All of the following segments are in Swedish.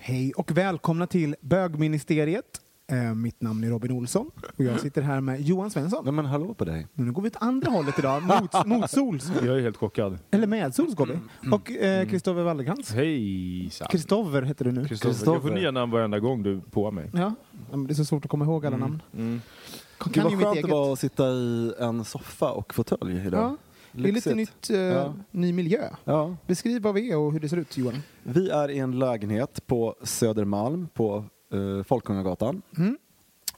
Hej och välkomna till Bögministeriet. Eh, mitt namn är Robin Olsson och jag sitter här med Johan Svensson. Nej men hallå på dig. Nu går vi åt andra hållet idag, mot, mot sols. Jag är helt chockad. Eller med sols går vi. Och eh, Kristoffer Wallercrantz. Hejsan. Kristoffer heter du nu. Kristoffer. Jag får nya namn varenda gång du på mig. Ja, men det är så svårt att komma ihåg alla namn. Mm. Kan, Gud vad skönt det var att sitta i en soffa och fåtölj idag. Ja, det är lite Lyxigt. nytt, eh, Ja. ny miljö. Ja. Beskriv vad vi är och hur det ser ut Johan. Vi är i en lägenhet på Södermalm på uh, Folkungagatan. Mm.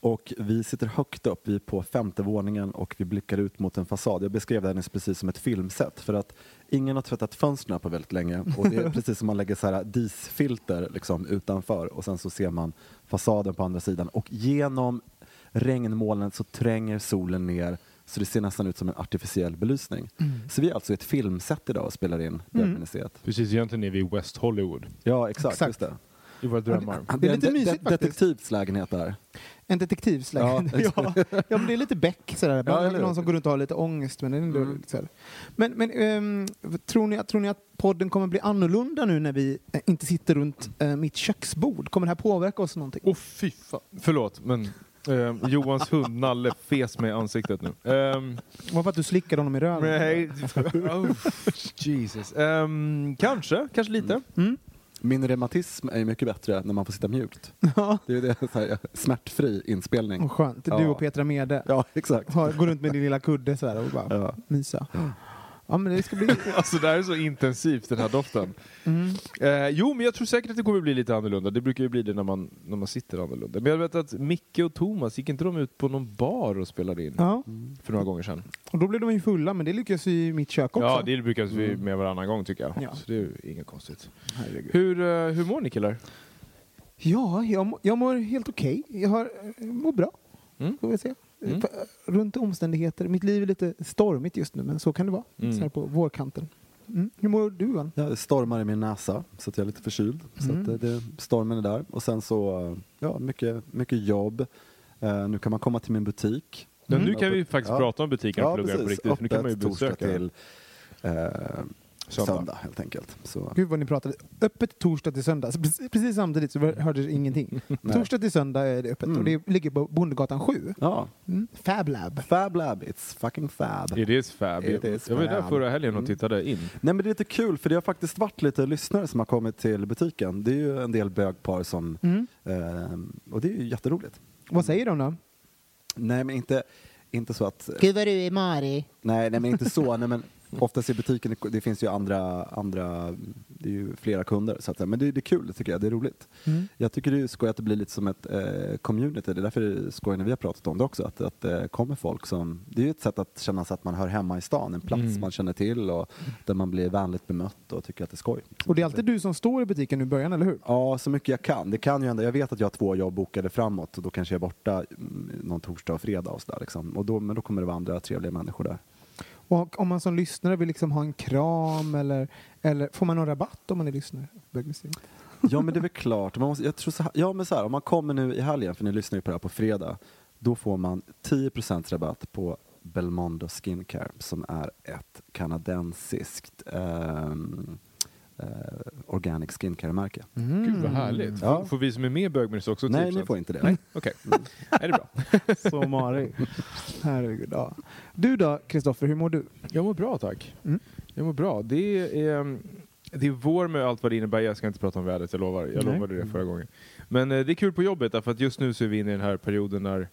Och vi sitter högt upp, vi är på femte våningen och vi blickar ut mot en fasad. Jag beskrev det här precis som ett filmset för att ingen har tvättat fönstren på väldigt länge och det är precis som man lägger så här disfilter liksom utanför och sen så ser man fasaden på andra sidan och genom regnmolnen så tränger solen ner så det ser nästan ut som en artificiell belysning. Så vi är alltså i ett filmset idag och spelar in Bögministeriet. Precis, egentligen är vi i West Hollywood. Ja, exakt. Exakt. Just det. I våra drömmar. Det är lite en de- mysigt de-. Detektivslägenhet där. En detektivslägenhet. Ja, Ja, ja, men det är lite Beck sådär. Ja, eller? Någon som går runt och har lite ångest. Men, det är ändå Mm. lite men, men ehm, tror, ni, tror ni att podden kommer bli annorlunda nu när vi eh, inte sitter runt eh, mitt köksbord? Kommer det här påverka oss någonting? Åh fy fan. Förlåt, men eh, Johans hund Nalle fes mig i ansiktet nu. Ehm, Var för att du slickade honom i röven? nej. Oh, Jesus. Ehm, kanske, kanske lite. Mm. Min reumatism är ju mycket bättre när man får sitta mjukt. Ja, Det är ju det, så här, smärtfri inspelning. vad skönt. Du Ja. och Petra Mede Ja, exakt. har, går runt med din lilla kudde så här och bara Ja. mysa. Ja, men det ska bli... Alltså det här är så intensivt den här doften. Mm. Eh, jo, men jag tror säkert att det kommer bli lite annorlunda. Det brukar ju bli det när man, när man sitter annorlunda. Men jag vet att Micke och Thomas, gick inte de ut på någon bar och spelade in Ja, för några gånger sedan? och då blev de ju fulla, men det lyckas ju i mitt kök också. Ja, det brukar vi med varannan gång tycker jag. Ja. Så det är ju inget konstigt. Herregud. Hur, eh, hur mår ni killar? Ja, jag, jag mår helt okej. Jag har, eh, mår bra, Mm. får vi se. Mm. F- Runt omständigheter. Mitt liv är lite stormigt just nu, men så kan det vara. Mm. Så här på vårkanten. Mm. Hur mår du, Johan? Ja, det stormar i min näsa så att jag är lite förkyld. Så Mm. att det, det, stormen är där. Och sen så, ja, mycket, mycket jobb. Eh, nu kan man komma till min butik. Mm. nu kan vi faktiskt Ja. prata om butiken och plugga på riktigt, för nu kan man ju besöka den. till eh, Söndag. söndag. helt enkelt. Så, Gud vad ni pratade. Öppet torsdag till söndag. Precis, precis samtidigt så hördes ingenting. Torsdag till söndag är det öppet Mm. och det ligger på Bondegatan 7. Ja, Mm. Fab Lab. Fab Lab, it's fucking fab. It is fab. It is jag var där förra helgen och Mm. tittade in. Nej men det är lite kul för det har faktiskt varit lite lyssnare som har kommit till butiken. Det är ju en del bögpar som, Mm. eh, och det är ju jätteroligt. Vad säger de då? Nej men inte, inte så att, Gud vad du är Mari. nej, nej men inte så, nej men oftast i butiken, det finns ju andra, andra det är ju flera kunder så att säga. Men det, det är kul tycker jag, det är roligt. Mm. Jag tycker det är skoj att det blir lite som ett eh, community, det är därför det är skoj när vi har pratat om det också, att, att det kommer folk som, det är ju ett sätt att känna sig att man hör hemma i stan, en plats Mm. man känner till och där man blir vänligt bemött och tycker att det är skoj. Och det är alltid du som står i butiken nu i början, eller hur? Ja, så mycket jag kan. Det kan ju hända. Jag vet att jag har två jobb bokade framåt och då kanske jag är borta mm, någon torsdag och fredag och sådär liksom. Och då, men då kommer det vara andra trevliga människor där. Och om man som lyssnare vill liksom ha en kram eller, eller får man någon rabatt om man är lyssnare? Ja men det är väl klart. Man måste, jag tror så här, ja men så här, om man kommer nu i helgen, för ni lyssnar ju på det här på fredag, då får man 10% rabatt på Belmondo Skincare som är ett kanadensiskt ehm, eh, organic skincare-märke. Mm. Gud vad härligt. Ja. Får, vi som är med i Bögminister också Nej, 10%? ni får inte det. Nej, okej. Nej, det är bra. Så Mari. Herregud. Ja. Du då, Kristoffer, hur mår du? Jag mår bra tack. Mm. Jag mår bra. Det är, det är vår med allt vad det innebär. Jag ska inte prata om vädret, jag lovar. Jag Nej. lovade det förra gången. Men eh, det är kul på jobbet därför att just nu så är vi inne i den här perioden när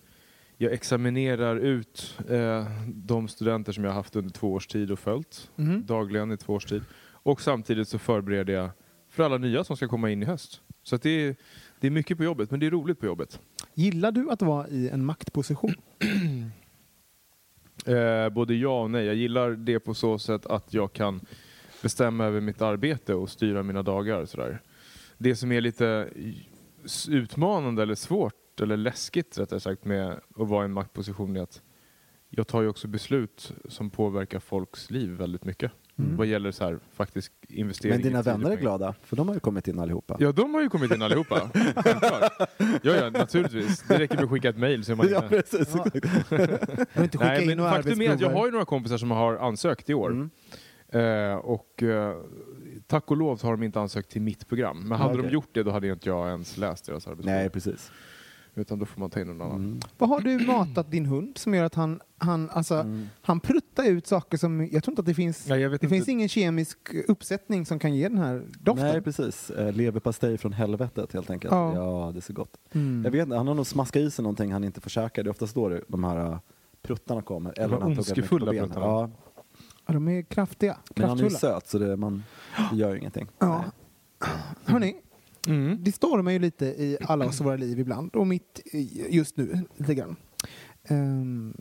jag examinerar ut eh, de studenter som jag har haft under två års tid och följt Mm. dagligen i två års tid. Och samtidigt så förbereder jag för alla nya som ska komma in i höst. Så att det, är, det är mycket på jobbet, men det är roligt på jobbet. Gillar du att vara i en maktposition? Eh, både ja och nej. Jag gillar det på så sätt att jag kan bestämma över mitt arbete och styra mina dagar. Sådär. Det som är lite utmanande eller svårt eller läskigt rättare sagt med att vara i en maktposition är att jag tar ju också beslut som påverkar folks liv väldigt mycket. Mm. Vad gäller så här, faktisk investering Men dina vänner är glada, för de har ju kommit in allihopa. Ja, de har ju kommit in allihopa. Ja, ja, naturligtvis. Det räcker med att skicka ett mejl så är man Ja, inne. precis. Ja. Inte Nej, men faktum är att jag har ju några kompisar som har ansökt i år. Mm. Eh, och eh, tack och lov så har de inte ansökt till mitt program. Men hade Okej. de gjort det då hade inte jag ens läst deras arbetsprogram. Nej, precis. Utan då får man ta in någon annan. Mm. Vad har du matat din hund som gör att han, han, alltså, Mm. han pruttar ut saker som... Jag tror inte att det finns... Nej, Det inte. finns ingen kemisk uppsättning som kan ge den här doften. Nej, precis. Eh, leverpastej från helvetet helt enkelt. Ja. Ja, det är så gott. Mm. Jag vet inte, han har nog smaskat i sig någonting han inte får käka. Det är oftast då det- de här uh, pruttarna kommer. Eller när han ondskefulla pruttarna. Ja, Ja, de är kraftiga. men han är ju söt så det, man, det gör ju ingenting. Ja. Hörni, Mm. det stormar ju lite i alla oss våra liv ibland och mitt just nu lite grann. Ehm,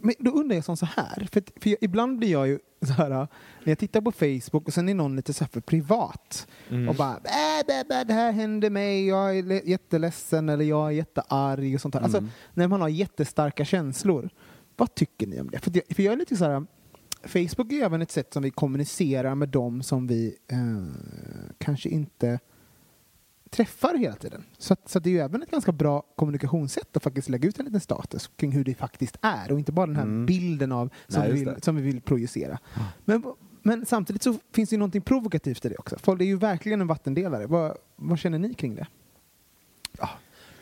men då undrar jag som så här, för, för jag, ibland blir jag ju så här, när jag tittar på Facebook och sen är någon lite så här för privat Mm. och bara bä, bä, bä, det här hände mig, jag är le- jätteledsen eller jag är jättearg och sånt där. Alltså Mm. när man har jättestarka känslor. Vad tycker ni om det? För, för jag är lite så här, Facebook är även ett sätt som vi kommunicerar med dem som vi eh, kanske inte träffar hela tiden. Så, att, så att det är ju även ett ganska bra kommunikationssätt att faktiskt lägga ut en liten status kring hur det faktiskt är och inte bara den här Mm. bilden av som, Nej, vi vill, det. som vi vill projicera. Men, men samtidigt så finns det ju någonting provokativt i det också. Folk, är ju verkligen en vattendelare. Vad, vad känner ni kring det?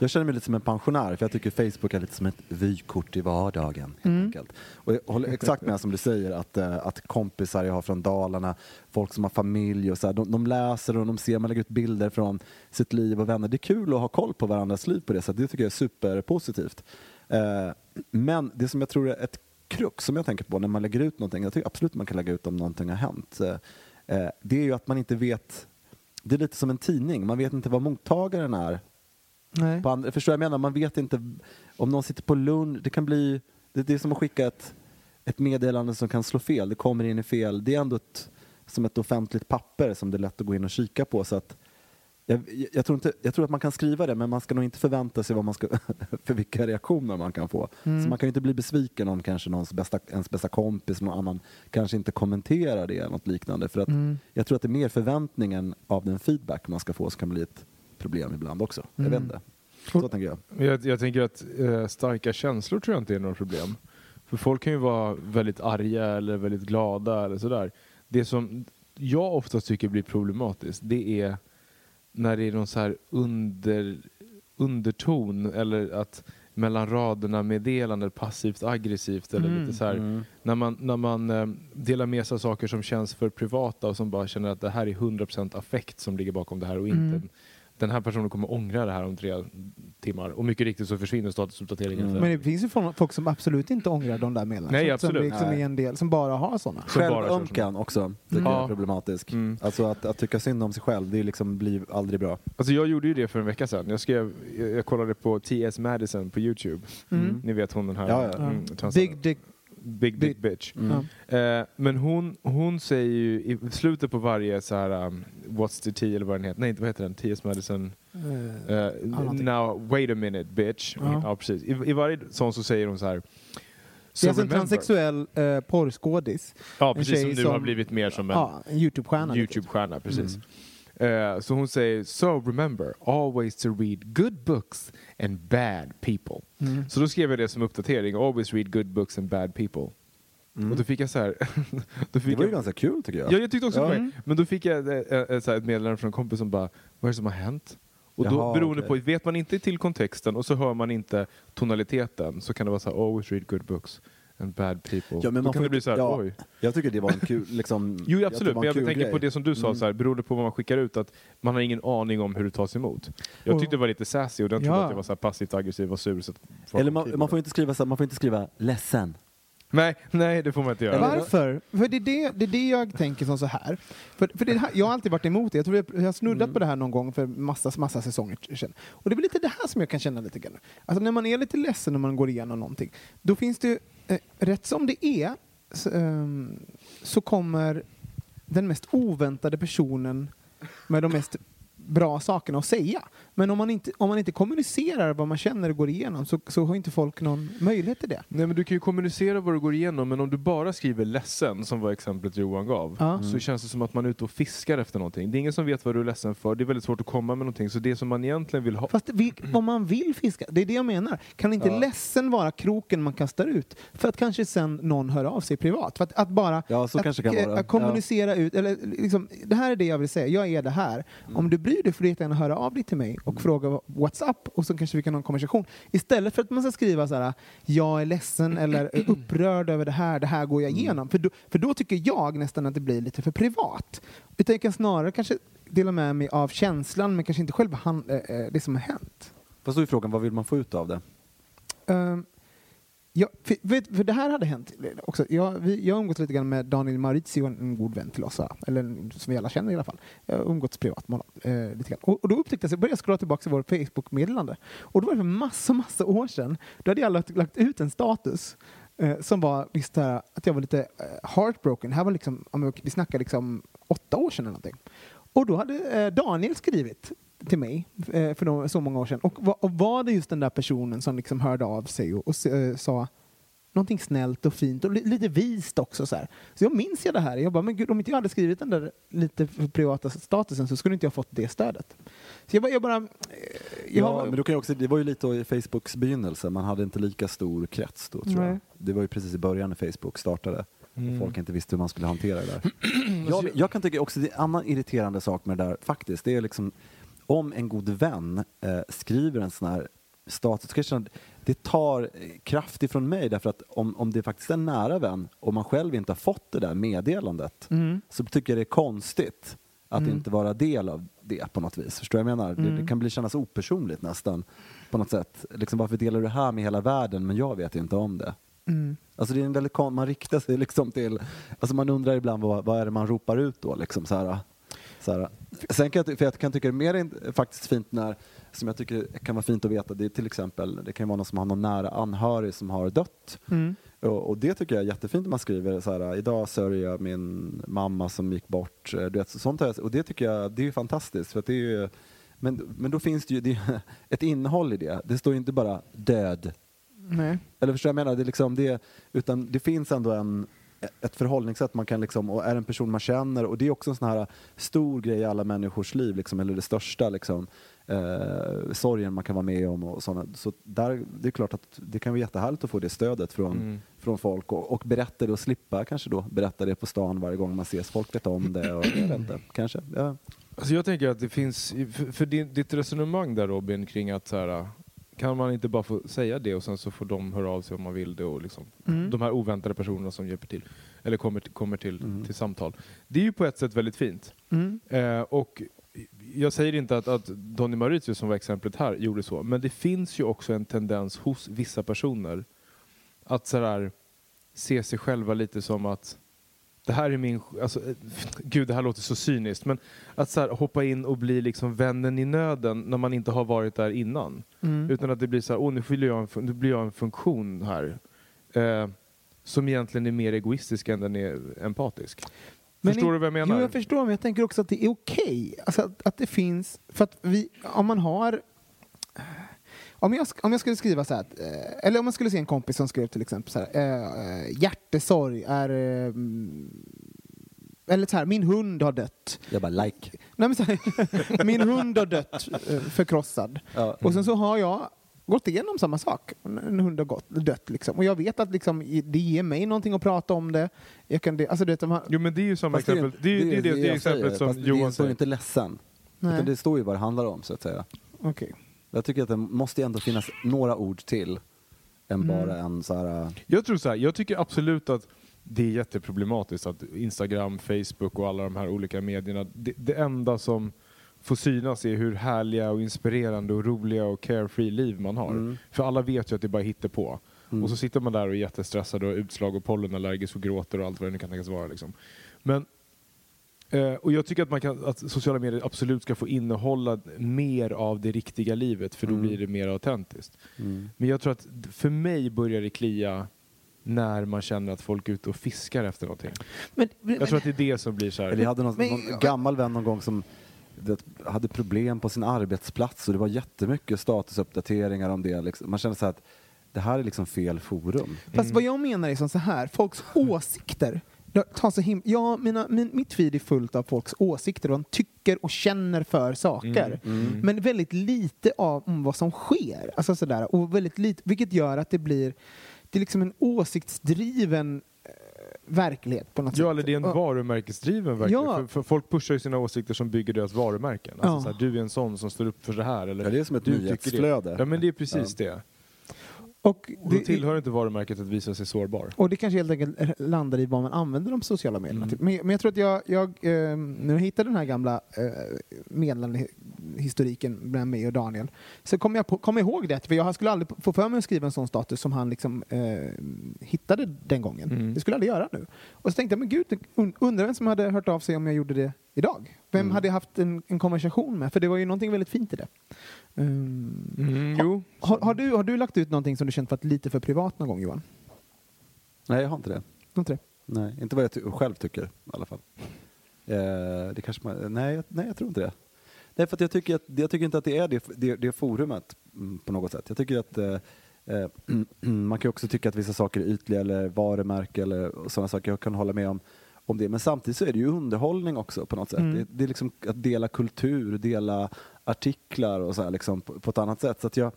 Jag känner mig lite som en pensionär för jag tycker Facebook är lite som ett vykort i vardagen. Helt Mm. enkelt. Och jag håller exakt med som du säger att, eh, att kompisar jag har från Dalarna, folk som har familj och så här, de, de läser och de ser, man lägger ut bilder från sitt liv och vänner. Det är kul att ha koll på varandras liv på det sättet. Det tycker jag är superpositivt. Eh, men det som jag tror är ett krux som jag tänker på när man lägger ut någonting, jag tycker absolut man kan lägga ut om någonting har hänt. Eh, det är ju att man inte vet, det är lite som en tidning, man vet inte vad mottagaren är Nej. på andra, förstår jag menar? Man vet inte om någon sitter på lunch, det kan bli, det, det är som att skicka ett, ett meddelande som kan slå fel, det kommer in i fel, det är ändå ett, som ett offentligt papper som det är lätt att gå in och kika på så att jag, jag, tror inte, jag tror att man kan skriva det men man ska nog inte förvänta sig vad man ska, för vilka reaktioner man kan få. Mm. Så man kan ju inte bli besviken om kanske någons bästa, ens bästa kompis, någon annan kanske inte kommenterar det eller något liknande. För att Mm. jag tror att det är mer förväntningen av den feedback man ska få som kan bli ett problem ibland också. Jag Mm. vet inte. Så tänker jag. Jag, jag tänker att eh, starka känslor tror jag inte är något problem. För folk kan ju vara väldigt arga eller väldigt glada eller sådär. Det som jag oftast tycker blir problematiskt det är när det är någon så här under, underton eller att mellan raderna meddelande passivt aggressivt eller Mm. lite så här när man, när man eh, delar med sig av saker som känns för privata och som bara känner att det här är 100% affekt som ligger bakom det här och inte Mm. Den här personen kommer ångra det här om tre timmar. Och mycket riktigt så försvinner statusuppdateringen. Mm. Men det finns ju folk som absolut inte ångrar de där meddelandena. Nej, Som- absolut. Som, liksom Nej. är en del, som bara har sådana. Självömkan också, tycker Mm. är problematisk. Mm. Alltså att, att tycka synd om sig själv, det liksom, blir aldrig bra. Alltså jag gjorde ju det för en vecka sedan. Jag, skrev, jag, jag kollade på T.S. Madison på Youtube. Mm. Ni vet hon den här... Ja, ja. Mm, Big dick. Big Dick Bitch. Mm. Ja. Eh, men hon, hon säger ju i slutet på varje så här um, What's the tea eller vad den heter. Nej, inte vad heter den? T.S. Madison. Eh, någonting. now, wait a minute bitch. Ja. Ja, precis. I, I varje sån så säger hon så här. det "So är alltså en remember." transsexuell eh, porrskådis. Ja, precis. Som nu som- har blivit mer som en Ja, en Youtube-stjärna. lite. Youtube-stjärna, precis. Eh, så hon säger So remember, always to read good books and bad people. Mm. Så då skrev jag det som uppdatering, always read good books and bad people. Och då fick jag så här... då Det fick var ju jag, ganska kul tycker jag. Ja, jag tyckte också Ja. det var det. Men då fick jag så här, ett meddelande från en kompis som bara, vad är det som har hänt? Och då, Jaha, beroende okej. på, vet man inte till kontexten och så hör man inte tonaliteten så kan det vara så här, always read good books and bad people. Ja, men då man kan får det bli inte- så här, ja, oj. Jag tycker det var en kul, liksom, Jo jag absolut, tror men jag tänker på det som du sa, Mm. så här, beroende på vad man skickar ut, att man har ingen aning om hur det tas emot. Jag tyckte det var lite sassy och den trodde Ja. att jag var så här passivt aggressiv och sur. Så Eller man, man får inte skriva så här, man får inte skriva ledsen. nej, nej, det får man inte göra. Varför? För det är det, det är det jag tänker som så här. För, för det här jag har alltid varit emot det. Jag tror jag, jag har snuddat Mm. på det här någon gång för massa, massa säsonger sedan. Och det är väl lite det här som jag kan känna lite grann. Alltså när man är lite ledsen när man går igenom någonting, då finns det eh, Eh, rätt som det är så, ehm, så kommer den mest oväntade personen med de mest bra sakerna att säga. Men om man inte, om man inte kommunicerar vad man känner och går igenom så, så har inte folk någon möjlighet till det. Nej men du kan ju kommunicera vad du går igenom men om du bara skriver ledsen som var exemplet Johan gav Ja. så känns det som att man är ute och fiskar efter någonting. Det är ingen som vet vad du är ledsen för. Det är väldigt svårt att komma med någonting så det som man egentligen vill ha Fast vi, om man vill fiska, det är det jag menar. Kan inte Ja. ledsen vara kroken man kastar ut? För att kanske sen någon hör av sig privat. För att, att bara Ja, så att, kanske det kan vara. att kommunicera ut, eller liksom, det här är det jag vill säga, jag är det här. Mm. Om du bryr dig får du jättegärna höra av dig till mig och fråga what's up och så kanske vi kan ha en konversation. Istället för att man ska skriva så här, jag är ledsen eller är upprörd över det här, det här går Mm. jag igenom. För, då, för då tycker jag nästan att det blir lite för privat. Utan jag kan snarare kanske dela med mig av känslan men kanske inte själva han, eh, eh, det som har hänt. Fast då är frågan, vad vill man få ut av det? Um, ja, för, för det här hade hänt också. Jag, vi, jag har umgåtts lite grann med Daniel Maurizio, en, en god vän till oss, eller en, som vi alla känner i alla fall. Jag har umgåtts privat med honom. Eh, lite grann. Och, och då upptäckte jag, så började jag scrolla tillbaka till vårt Facebook-meddelande. Och då var det för massa, massa år sedan. Då hade jag lagt, lagt ut en status eh, som var just här, att jag var lite eh, heartbroken. Här var liksom, om vi- vi snackar liksom åtta år sedan eller någonting. Och då hade eh, Daniel skrivit till mig eh, för så många år sedan. Och, va- och var det just den där personen som liksom hörde av sig och, eh, sa någonting snällt och fint och li, lite vist också. Så, här. så jag minns jag det här. Jag bara, men gud, om inte jag hade skrivit den där lite för privata statusen så skulle inte jag fått det stödet. Så jag bara... Jag bara eh, jag Ja, men då kan jag också, det var ju lite i Facebooks begynnelse, man hade inte lika stor krets då tror Nej. jag. Det var ju precis i början när Facebook startade. Mm. Och folk inte visste hur man skulle hantera det där. jag, jag kan tycka också, det är en annan irriterande sak med det där faktiskt, det är liksom om en god vän eh, skriver en sån här status, så känna det tar kraft ifrån mig därför att om, om det faktiskt är en nära vän och man själv inte har fått det där meddelandet Mm. så tycker jag det är konstigt att Mm. inte vara del av det på något vis. Förstår jag menar? Det, Mm. det kan bli kännas opersonligt nästan på något sätt. Liksom, varför delar du det här med hela världen men jag vet inte om det? Mm. Alltså det är en väldigt man riktar sig liksom till, alltså man undrar ibland vad, vad är det man ropar ut då liksom så här. Så här. Sen kan jag, för jag kan tycka det är mer in- faktiskt fint när, som jag tycker kan vara fint att veta, det är till exempel, det kan vara någon som har någon nära anhörig som har dött. Mm. Och, och det tycker jag är jättefint när man skriver så här, idag sörjer jag min mamma som gick bort. Eh, Du vet, så sånt jag, och det tycker jag, det är fantastiskt. För att det är ju, men, men då finns det ju det ett innehåll i det. Det står ju inte bara död Nej. eller förstår du vad jag menar? Det, liksom det, utan det finns ändå en, ett förhållningssätt man kan liksom, och är en person man känner och det är också en sån här stor grej i alla människors liv, liksom, eller det största liksom, eh, sorgen man kan vara med om och sådana. Så där, det är klart att det kan vara jättehärligt att få det stödet från, Mm. från folk och, och berätta det och slippa kanske då berätta det på stan varje gång man ses. Folk vet om det och jag vet inte, kanske. Ja. Alltså jag tänker att det finns, för, för ditt resonemang där Robin kring att så här, kan man inte bara få säga det och sen så får de höra av sig om man vill det och liksom, Mm. de här oväntade personerna som hjälper till, eller kommer, till- kommer till, Mm. till samtal. Det är ju på ett sätt väldigt fint. Mm. Eh, och jag säger inte att, att Donny Mauritius som var exemplet här gjorde så, men det finns ju också en tendens hos vissa personer att så här, se sig själva lite som att det här är min... Alltså, eh, gud, det här låter så cyniskt, men att så här, hoppa in och bli liksom vännen i nöden när man inte har varit där innan. Mm. Utan att det blir så här, åh nu, jag en, nu blir jag en funktion här. Eh, som egentligen är mer egoistisk än den är empatisk. Men Förstår i- du vad jag menar? Jo, jag förstår, men jag tänker också att det är okej. Alltså att, att det finns, för att vi, om man har om jag, om jag skulle skriva så här, eh, eller om man skulle se en kompis som skrev till exempel så här, eh, eh, hjärtesorg är, eh, mm, eller så här, min hund har dött. Jag bara like. Nej, men så här, min hund har dött förkrossad. Ja. Och sen så har jag gått igenom samma sak. En hund har gått, dött liksom. Och jag vet att liksom, det ger mig någonting att prata om det. Jag kan, det alltså, du vet, de har, Jo men det är ju samma det exempel. Det är ju det, det, det, jag exemplet säger, som Johan Det står ju säger. inte ledsen. nej, Utan det står ju vad det handlar om så att säga. okej. Jag tycker att det måste ändå finnas några ord till än Mm. bara en så här... äh, Jag tror så här, jag tycker absolut att det är jätteproblematiskt att Instagram, Facebook och alla de här olika medierna, det, det enda som får synas är hur härliga och inspirerande och roliga och carefree liv man har. Mm. För alla vet ju att det bara hittar på. Mm. Och så sitter man där och är jättestressad och utslag och pollenallergisk och gråter och allt vad det nu kan tänkas vara. Liksom. Men, eh, och jag tycker att, man kan, att sociala medier absolut ska få innehålla mer av det riktiga livet för då Mm. blir det mer autentiskt. Mm. Men jag tror att för mig börjar det klia när man känner att folk är ute och fiskar efter någonting. Men, men, Jag tror att det är det som blir så här. Jag hade någon, Men- någon gammal vän någon gång som du vet, hade problem på sin arbetsplats och det var jättemycket statusuppdateringar om det. Liksom. Man kände så här att det här är liksom fel forum. Fast vad jag menar är som så här, folks åsikter. Tar så him- ja, mina, min, mitt feed är fullt av folks åsikter och de tycker och känner för saker. Mm. Men väldigt lite av om vad som sker. Alltså sådär, och väldigt lite, vilket gör att det blir det är liksom en åsiktsdriven eh, verklighet på något sätt. Ja, eller det är en varumärkesdriven verkligen. Ja. För, för folk pushar ju sina åsikter som bygger deras varumärken. Alltså, Ja. så här, du är en sån som står upp för det här. Eller, Ja, det är som ett nyhetsflöde. Ja, men det är precis det. Och Och då det, tillhör inte varumärket att visa sig sårbar. och det kanske helt enkelt landar i vad man använder de sociala medierna Mm. till. Men, men jag tror att jag, jag eh, när jag hittade den här gamla eh, meddelandehistoriken med mig och Daniel så kom jag, på, kom jag ihåg det, för jag skulle aldrig få för mig att skriva en sån status som han liksom, eh, hittade den gången. Mm. Det skulle jag aldrig göra nu. Och så tänkte jag, men gud, und- undrar vem som hade hört av sig om jag gjorde det idag? Vem Mm. hade jag haft en, en konversation med? För det var ju någonting väldigt fint i det. Um, Mm, Ha- jo. har, har, du, har du lagt ut någonting som du känt varit lite för privat någon gång Johan? Nej, jag har inte det. Inte det? Nej, inte vad jag ty- själv tycker i alla fall. Eh, det kanske man, nej, nej, jag tror inte det. Nej, för jag, tycker att, jag tycker inte att det är det, det, det forumet mm, på något sätt. Jag tycker att eh, eh, man kan också tycka att vissa saker är ytliga eller varumärke eller sådana saker. Jag kan hålla med om, om det. Men samtidigt så är det ju underhållning också på något sätt. Mm. Det, det är liksom att dela kultur, dela artiklar och så här liksom på, på ett annat sätt. Så att jag,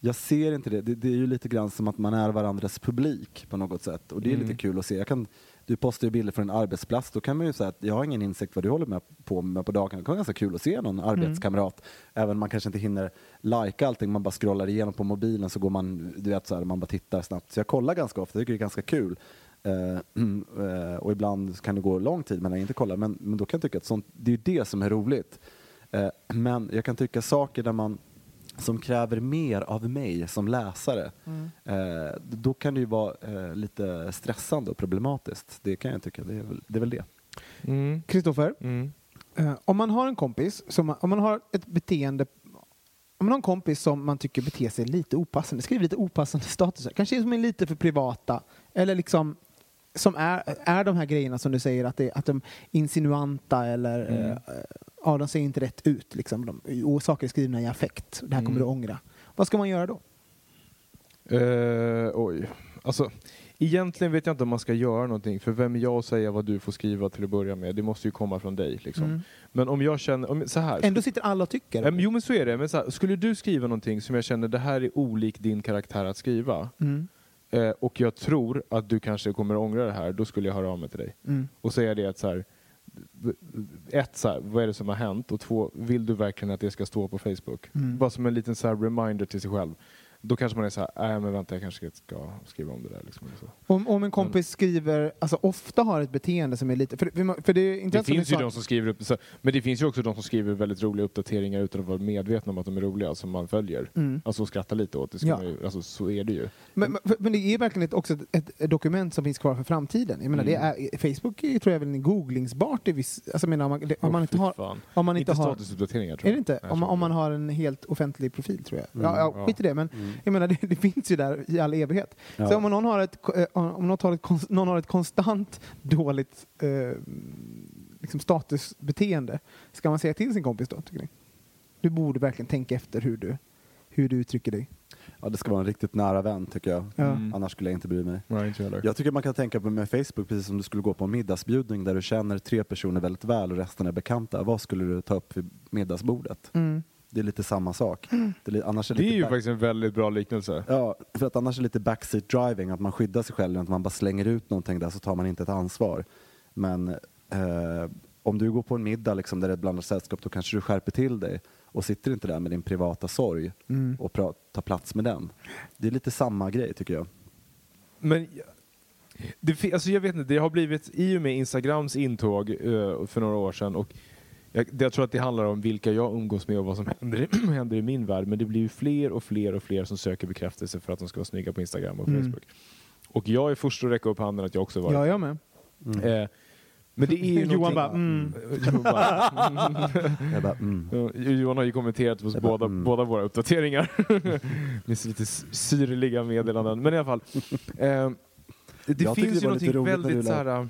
jag ser inte det. det. Det är ju lite grann som att man är varandras publik på något sätt. Och det är Mm. lite kul att se. Jag kan, du postar ju bilder från en arbetsplats. Då kan man ju säga att jag har ingen insikt vad du håller med på med på dagen. Det kan vara ganska kul att se någon arbetskamrat. Även om man kanske inte hinner lajka allting. Man bara scrollar igenom på mobilen så går man, du vet så här, man bara tittar snabbt. Så jag kollar ganska ofta. Jag tycker det är ganska kul. Eh, eh, och ibland kan det gå lång tid mellan jag inte kollar. Men, men då kan jag tycka att sånt, det är ju det som är roligt. Eh, men jag kan tycka saker där man som kräver mer av mig som läsare, eh, då kan det ju vara eh, lite stressande och problematiskt. Det kan jag tycka. Det är väl det. Är väl det. Mm. Kristoffer, Mm. eh, om man har en kompis, som, om man har ett beteende om man har en kompis som man tycker beter sig lite opassande, skriver lite opassande statusar, kanske som är lite för privata, eller liksom som är, är de här grejerna som du säger att, det, att de är insinuanta eller Mm. eh, ja, de ser inte rätt ut. Liksom. De, och saker är skrivna i affekt. Det här kommer Mm. du ångra. Vad ska man göra då? Eh, oj. Alltså, egentligen vet jag inte om man ska göra någonting, för vem är jag att säga vad du får skriva till att börja med? Det måste ju komma från dig. Liksom. Mm. Men om jag känner, om, så här. Ändå sitter alla och tycker. Ehm, jo men så är det, men så här, skulle du skriva någonting som jag känner det här är olikt din karaktär att skriva Mm. eh, och jag tror att du kanske kommer ångra det här, då skulle jag höra av mig till dig Mm. och säga det att så här, ett, så här, vad är det som har hänt? Och två, vill du verkligen att det ska stå på Facebook? Mm. Bara som en liten så här reminder till sig själv. Då kanske man är så här, nej men vänta jag kanske ska skriva om det där. Liksom. Om, om en kompis skriver, alltså ofta har ett beteende som är lite... För, för, för det är inte Det finns ju de som skriver upp, så, men det finns ju också de som skriver väldigt roliga uppdateringar utan att vara medvetna om att de är roliga, som man följer. Mm. Alltså och skrattar lite åt. Det ska Ja. man ju, alltså, så är det ju. Men, men, men det är verkligen ett, också ett, ett dokument som finns kvar för framtiden. Jag menar, Mm. det är, Facebook är, tror jag väl googlingsbart i viss... Alltså, menar, om man, det, om man Åh, inte har... fan. Om man inte inte har statusuppdateringar tror är jag. det inte? Nej, Om man, om man har en helt offentlig profil tror jag. Mm. Ja, ja, Ja. skit i det, men Mm. Jag menar, det, det finns ju där i all evighet. Ja. Så om någon har ett, eh, om någon har ett, någon har ett konstant dåligt eh, liksom statusbeteende, ska man säga till sin kompis då, tycker ni? Du borde verkligen tänka efter hur du, hur du uttrycker dig. Ja, det ska vara en riktigt nära vän tycker jag. Ja. Mm. Annars skulle jag inte bry mig. Heller. Jag tycker man kan tänka på med Facebook precis som du skulle gå på en middagsbjudning där du känner tre personer väldigt väl och resten är bekanta. Vad skulle du ta upp vid middagsbordet? Mm. Det är lite samma sak. Det är, li- annars är Det är lite ju back- faktiskt en väldigt bra liknelse. Ja, för att annars är det lite backseat driving, att man skyddar sig själv, att man bara slänger ut någonting där så tar man inte ett ansvar. Men eh, om du går på en middag liksom, där det är ett blandat sällskap då kanske du skärper till dig och sitter inte där med din privata sorg Mm. och pra- tar plats med den. Det är lite samma grej tycker jag. Men det, alltså jag vet inte, det har blivit i och med Instagrams intåg eh, för några år sedan och jag, jag tror att det handlar om vilka jag umgås med och vad som händer, i- händer i min värld. Men det blir ju fler och fler och fler som söker bekräftelse för att de ska vara snygga på Instagram och Mm. Facebook. Och jag är först att räcka upp handen att jag också varit. Ja, jag med. Eh, men det är ju Johan någonting- bara, mm. Johan bara, Jag bara, mm. Johan har ju kommenterat på bara, båda, mm. båda våra uppdateringar. Med lite syrliga meddelanden. Men i alla fall. Eh, det Jag finns det ju någonting väldigt du så la- här...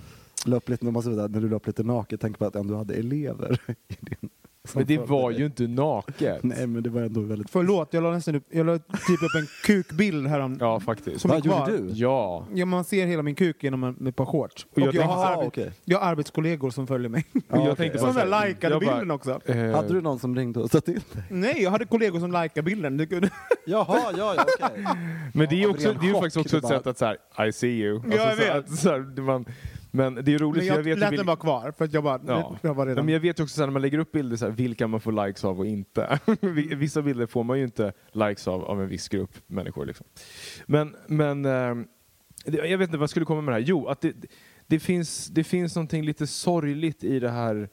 upp lite, när man ser det där, när du upp lite naket, tänk på att ändå hade elever i din... Men det var ju inte naket. Nej men det var ändå väldigt... Förlåt, jag la nästan upp, jag la typ upp en kukbild härom. Ja, faktiskt. Som Vad gjorde du? Ja. Ja, man ser hela min kuk genom en, ett par shorts. Och jag jag, tänkte har, arbe- okej. jag har arbetskollegor som följer mig. Och Ja, jag tänkte Som bara likade jag bara, bilden också. eh, Hade du någon som ringde och sa till dig? Nej, jag hade kollegor som likade bilden. Du kunde... Jaha, ja, ja okej. Men det är ju Av också, ren det är ju chock, faktiskt också ett bara- sätt att så här, I see you. Ja, jag så här, vet. så här, man, men det är roligt Men jag jag vet lät ju den vil- vara kvar, för att jag bara... Ja. Jag var Ja, redan... men jag vet också här, när man lägger upp bilder, så här, vilka man får likes av och inte. Vissa bilder får man ju inte likes av, av en viss grupp människor. Liksom. Men, men ehm, jag vet inte vad jag skulle komma med det här. Jo, att det, det, finns, det finns någonting lite sorgligt i det här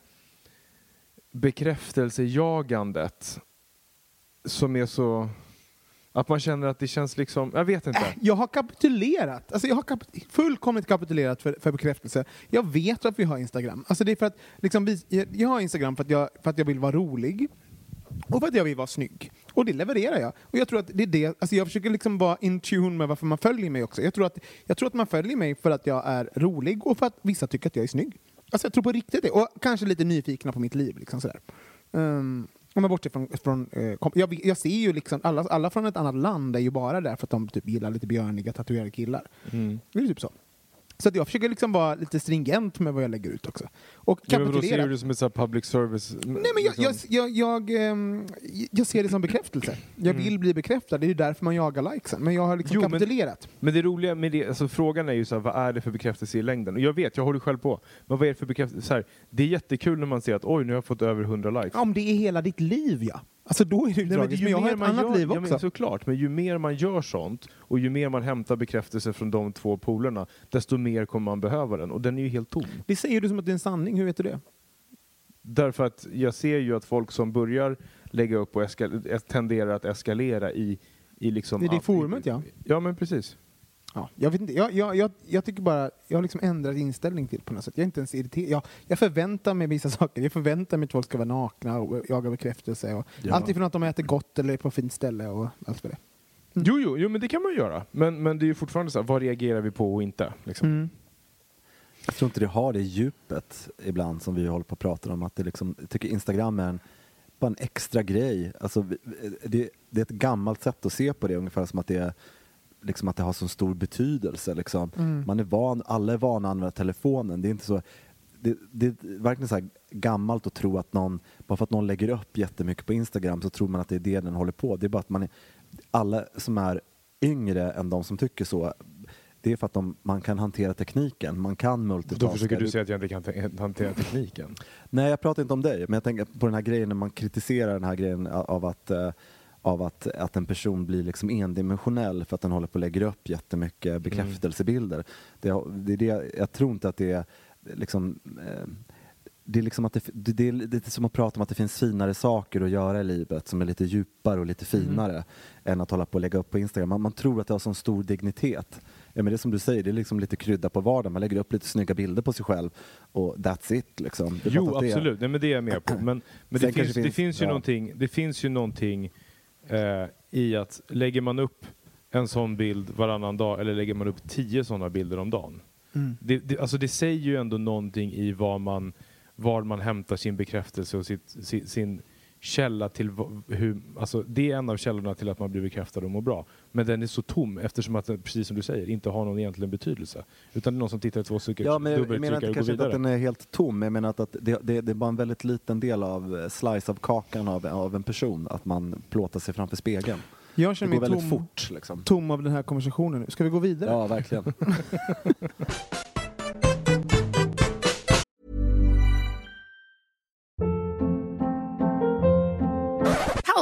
bekräftelsejagandet som är så... Att man känner att det känns liksom... Jag vet inte. Äh, jag har kapitulerat. Alltså jag har kap fullkomligt kapitulerat för, för bekräftelse. Jag vet att vi har Instagram. Alltså det är för att, liksom, vi, jag, jag har Instagram för att jag, för att jag vill vara rolig. Och för att jag vill vara snygg. Och det levererar jag. Och jag tror att det är det, alltså jag försöker liksom vara in tune med varför man följer mig också. Jag tror, att, jag tror att man följer mig för att jag är rolig och för att vissa tycker att jag är snygg. Alltså jag tror på riktigt det. Och kanske lite nyfikna på mitt liv. Liksom sådär. Um, om man bortser från... från eh, jag, jag ser ju liksom, alla, alla från ett annat land är ju bara där för att de typ gillar lite björniga tatuerade killar. Mm. Det är typ så. Så att jag försöker liksom vara lite stringent med vad jag lägger ut också. Och Ja, men då ser kapitulera. du det som ett så public service... Nej, men jag, jag, jag, jag, ehm, jag ser det som bekräftelse. Jag vill bli bekräftad, det är ju därför man jagar likesen. Men jag har liksom Jo, men- kapitulerat. Men det roliga med det, alltså frågan är ju så här, vad är det för bekräftelse i längden? Och jag vet, jag håller själv på. Men vad är det för bekräftelse? Så här, det är jättekul när man ser att oj, nu har jag fått över 100 likes. Om det är hela ditt liv, ja. Alltså då är det ju Nej, men tragiskt. ju Men jag har mer ett man annat gör, liv ja, men också. såklart, men ju mer man gör sånt och ju mer man hämtar bekräftelse från de två polerna, desto mer kommer man behöva den. Och den är ju helt tom. Det säger du som att det är en sanning, hur vet du det? Därför att jag ser ju att folk som börjar lägga upp och eskal- tenderar att eskalera i, i liksom... Är det forumet, ja. Ja, men precis. Ja, jag, vet inte, jag, jag, jag, jag tycker bara, jag har liksom ändrat inställning till på något sätt. Jag är inte ens irriterad. Jag, jag förväntar mig vissa saker. Jag förväntar mig att folk ska vara nakna och jaga bekräftelse. Och Ja. Allt ifrån att de äter gott eller är på fint ställe och allt vad det Mm. Jo, jo, jo, men det kan man ju göra. Men, men det är ju fortfarande så här, vad reagerar vi på och inte? Liksom. mm. Jag tror inte det har det djupet ibland som vi håller på att prata om. Att det liksom, jag tycker Instagram är en, bara en extra grej. Alltså, det, det är ett gammalt sätt att se på det, ungefär som att det, är, liksom att det har så stor betydelse. Liksom. Mm. Man är van, alla är vana att använda telefonen. Det är inte så... Det, det är verkligen så här gammalt att tro att någon, bara för att någon lägger upp jättemycket på Instagram så tror man att det är det den håller på. Det är bara att man är, alla som är yngre än de som tycker så, det är för att de, man kan hantera tekniken, man kan multitaska. Då försöker du säga att jag inte kan te- hantera tekniken. Nej, jag pratar inte om dig, men jag tänker på den här grejen när man kritiserar den här grejen av att, eh, av att, att en person blir liksom endimensionell för att den håller på och lägger upp jättemycket bekräftelsebilder. Det, har- det är det, jag tror inte att det är liksom eh, det är, liksom att det, det, det är lite som att prata om att det finns finare saker att göra i livet som är lite djupare och lite finare än att hålla på och lägga upp på Instagram. Man, man tror att det har sån stor dignitet. Ja, men det är som du säger, det är liksom lite krydda på vardagen. Man lägger upp lite snygga bilder på sig själv och that's it. Liksom. Det Jo, att det är- absolut. Nej, men det är jag med på. Men, men det, kanske finns, det finns- finns ju ja. någonting, det finns ju någonting eh, i att lägger man upp en sån bild varannan dag eller lägger man upp tio sådana bilder om dagen. Mm. Det, det, alltså det säger ju ändå någonting i vad man, var man hämtar sin bekräftelse och sitt, sin, sin källa till hur, alltså det är en av källorna till att man blir bekräftad och mår bra. Men den är så tom eftersom att den, precis som du säger, inte har någon egentligen betydelse. Utan det är någon som tittar i två stycken, Ja, men jag, jag menar inte kanske att den är helt tom, jag menar att, att det, det, det är bara en väldigt liten del av eh, slice av kakan av, av en person, att man plåtar sig framför spegeln. Jag Det känner går mig väldigt tom, fort. Liksom. tom av den här konversationen nu. Ska vi gå vidare? Ja, verkligen.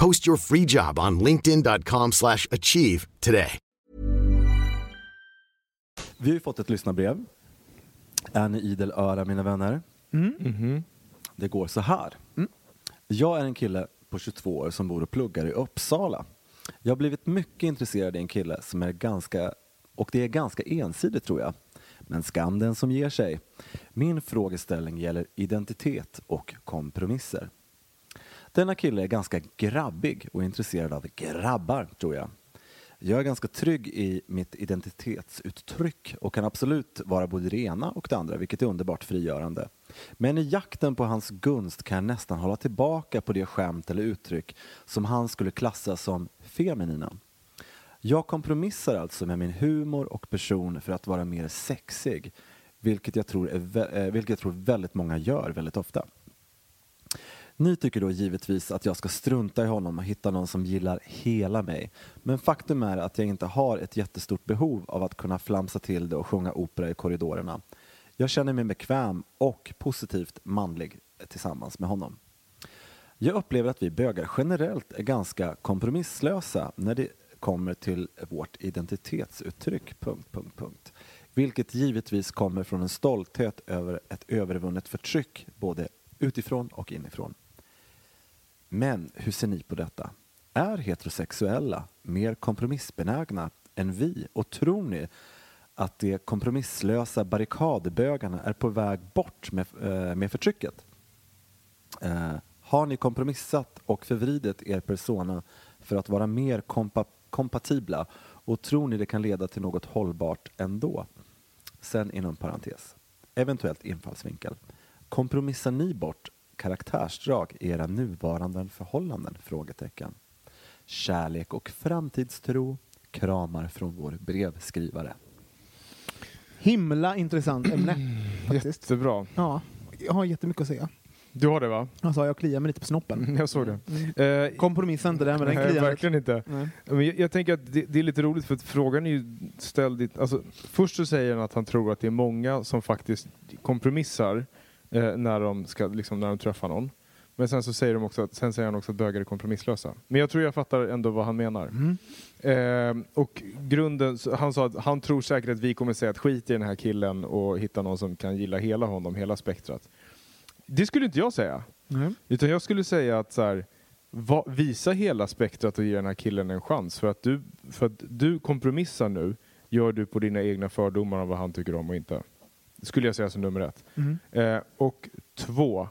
Post your free job on linkedin.com/achieve slash achieve today. Vi har ju fått ett lyssnarbrev. Är ni idel öra, mina vänner? Mhm. Det går så här. Jag är en kille på 22 år som bor och pluggar i Uppsala. Jag har blivit mycket intresserad i en kille som är ganska, och det är ganska ensidigt tror jag. Men skam den som ger sig. Min frågeställning gäller identitet och kompromisser. Denna kille är ganska grabbig och intresserad av grabbar, tror jag. Jag är ganska trygg i mitt identitetsuttryck och kan absolut vara både det ena och det andra, vilket är underbart frigörande. Men i jakten på hans gunst kan jag nästan hålla tillbaka på det skämt eller uttryck som han skulle klassa som feminina. Jag kompromissar alltså med min humor och person för att vara mer sexig, vilket jag tror, är, eh, vilket jag tror väldigt många gör väldigt ofta. Ni tycker då givetvis att jag ska strunta i honom och hitta någon som gillar hela mig. Men faktum är att jag inte har ett jättestort behov av att kunna flamsa till det och sjunga opera i korridorerna. Jag känner mig bekväm och positivt manlig tillsammans med honom. Jag upplever att vi bögar generellt är ganska kompromisslösa när det kommer till vårt identitetsuttryck. Punkt, punkt, punkt. Vilket givetvis kommer från en stolthet över ett övervunnet förtryck både utifrån och inifrån. Men hur ser ni på detta? Är heterosexuella mer kompromissbenägna än vi och tror ni att de kompromisslösa barrikadbögarna är på väg bort med, eh, med förtrycket? Eh, har ni kompromissat och förvridit er persona för att vara mer kompa kompatibla och tror ni det kan leda till något hållbart ändå? Sen inom parentes, eventuellt infallsvinkel. Kompromissar ni bort karaktärsdrag i era nuvarande förhållanden? Frågetecken. Kärlek och framtidstro. Kramar från vår brevskrivare. Himla intressant ämne. faktiskt. Jättebra. Ja, jag har jättemycket att säga. Du har det va? Alltså, jag kliar mig lite på snoppen. Jag såg det. Eh, Kompromissa inte där, men den Nej, kliar verkligen inte. Nej. Men jag, jag tänker att det, det är lite roligt för att frågan är ju ställd i, alltså, Först så säger han att han tror att det är många som faktiskt kompromissar eh, när, de ska, liksom, när de träffar någon. Men sen så säger de också att, sen säger han också att bögar är kompromisslösa. Men jag tror jag fattar ändå vad han menar. Mm. Eh, och grunden, han sa att han tror säkert att vi kommer säga att skit i den här killen och hitta någon som kan gilla hela honom, hela spektrat. Det skulle inte jag säga. Nej. Utan jag skulle säga att så här, va, visa hela spektrat och ge den här killen en chans. För att, du, för att du kompromissar nu, gör du på dina egna fördomar om vad han tycker om och inte. Skulle jag säga som nummer ett. Mm. Eh, och två,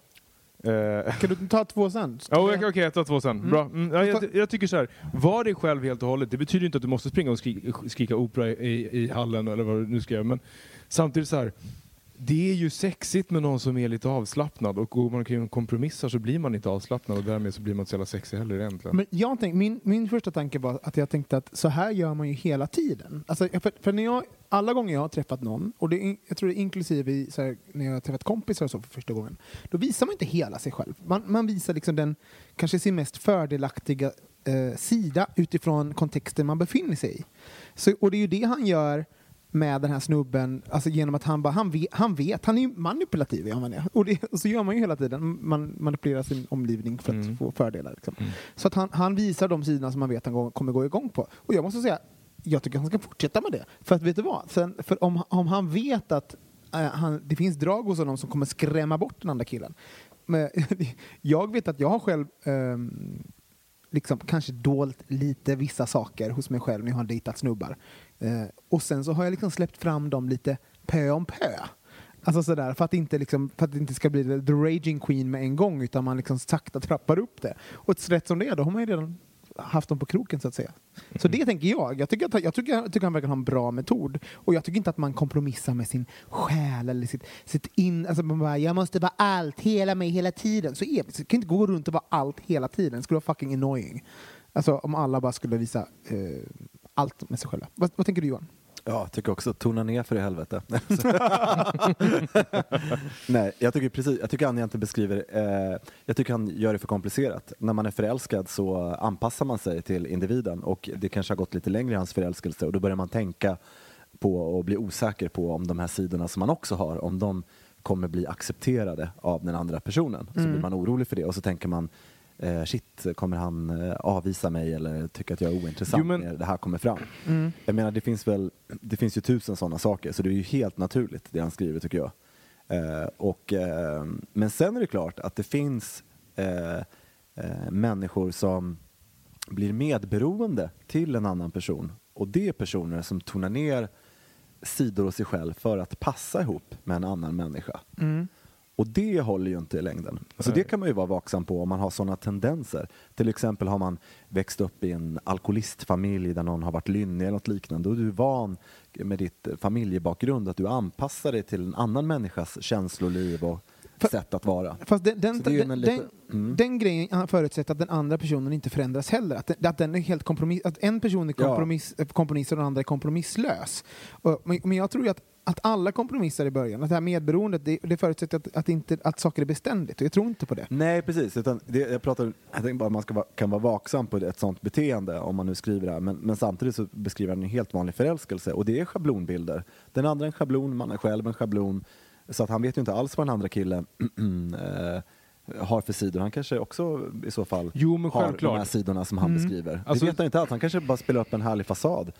Eh, Kan du ta två sen? Ja, Okej, okej, jag tar två sen. Bra. Mm, ja, jag, jag tycker så här. var dig själv helt och hållet. Det betyder inte att du måste springa och skrika, skrika opera i, i hallen eller vad du nu ska göra. Men samtidigt så här. Det är ju sexigt med någon som är lite avslappnad och går man kring och kompromissar så blir man inte avslappnad och därmed så blir man inte så jävla sexig heller egentligen. Men jag tänkte, min, min första tanke var att jag tänkte att så här gör man ju hela tiden. Alltså, för, för när jag, alla gånger jag har träffat någon, och det, jag tror det är inklusive i, så här, när jag har träffat kompisar och så för första gången, då visar man inte hela sig själv. Man, man visar liksom den kanske sin mest fördelaktiga eh, sida utifrån kontexten man befinner sig i. Så, och det är ju det han gör med den här snubben, alltså genom att han bara, han vet, han, vet, han är ju manipulativ är han är. Och, det, och så gör man ju hela tiden, man manipulerar sin omgivning för att Mm. få fördelar. Liksom. Så att han, han visar de sidorna som man vet han går- kommer gå igång på. Och jag måste säga, jag tycker han ska fortsätta med det. För att vet du vad? Sen, för om, om han vet att eh, han, det finns drag hos honom som kommer skrämma bort den andra killen. Men, jag vet att jag har själv ehm, liksom kanske dolt lite vissa saker hos mig själv när jag har dejtat snubbar. Eh, och sen så har jag liksom släppt fram dem lite pö om pö. Alltså sådär, för att, inte liksom, för att det inte ska bli the raging queen med en gång utan man liksom sakta trappar upp det. Och rätt som det är, då har man ju redan haft dem på kroken så att säga. Så det tänker jag. Jag tycker, att, jag, tycker, jag tycker han verkar ha en bra metod. Och jag tycker inte att man kompromissar med sin själ eller sitt, sitt in... Alltså man bara, jag måste vara allt, hela mig, hela tiden. Så är Så kan inte gå runt och vara allt hela tiden. Det skulle vara fucking annoying. Alltså om alla bara skulle visa eh, allt med sig själva. Vad, vad tänker du Johan? Ja, jag tycker också tona ner för i helvete. Nej, jag tycker precis, jag tycker han egentligen beskriver, eh, jag tycker han gör det för komplicerat. När man är förälskad så anpassar man sig till individen och det kanske har gått lite längre i hans förälskelse och då börjar man tänka på och bli osäker på om de här sidorna som man också har, om de kommer bli accepterade av den andra personen. Så blir man orolig för det och så tänker man eh, shit, kommer han eh, avvisa mig eller tycka att jag är ointressant Jo, men- när det här kommer fram? Jag menar, det finns väl, det finns ju tusen sådana saker, så det är ju helt naturligt det han skriver tycker jag. Eh, och, eh, men sen är det klart att det finns eh, eh, människor som blir medberoende till en annan person och det är personer som tonar ner sidor hos sig själv för att passa ihop med en annan människa. Och det håller ju inte i längden. Så det kan man ju vara vaksam på om man har sådana tendenser. Till exempel har man växt upp i en alkoholistfamilj där någon har varit lynnig eller något liknande och du är van med ditt familjebakgrund att du anpassar dig till en annan människas känsloliv och sätt att vara. Fast den, den, är den, en den, lite- mm. den grejen förutsätter att den andra personen inte förändras heller. Att, den- att, den är helt kompromiss, att en person är Ja. kompromiss, eh, kompromiss och den andra är kompromisslös. Och, men, men jag tror att, att alla kompromissar i början, att det här medberoendet, det, det förutsätter att, att, inte, att saker är beständigt. Och jag tror inte på det. Nej, precis. Utan det, jag, pratar, jag tänker bara att man ska kan vara vaksam på ett sånt beteende om man nu skriver det här. Men, men samtidigt så beskriver han en helt vanlig förälskelse och det är schablonbilder. Den andra en schablon, man är själv en schablon. Så att han vet ju inte alls vad den andra killen eh, har för sidor. Han kanske också i så fall Jo, men har självklart. de här sidorna som han beskriver. Alltså- det vet han inte alls. Han kanske bara spelar upp en härlig fasad.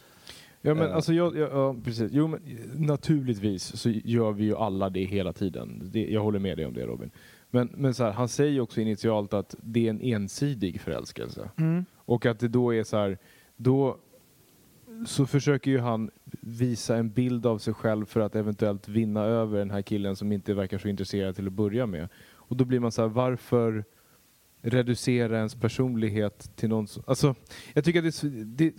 Ja men Eh. alltså jag, jag, ja, precis. Jo men naturligtvis så gör vi ju alla det hela tiden. Det, jag håller med dig om det Robin. Men, men så här, han säger också initialt att det är en ensidig förälskelse. Och att det då är så här, då så försöker ju han visa en bild av sig själv för att eventuellt vinna över den här killen som inte verkar så intresserad till att börja med. Och då blir man så här, varför reducera ens personlighet till någon som... Alltså, jag tycker att det, är det,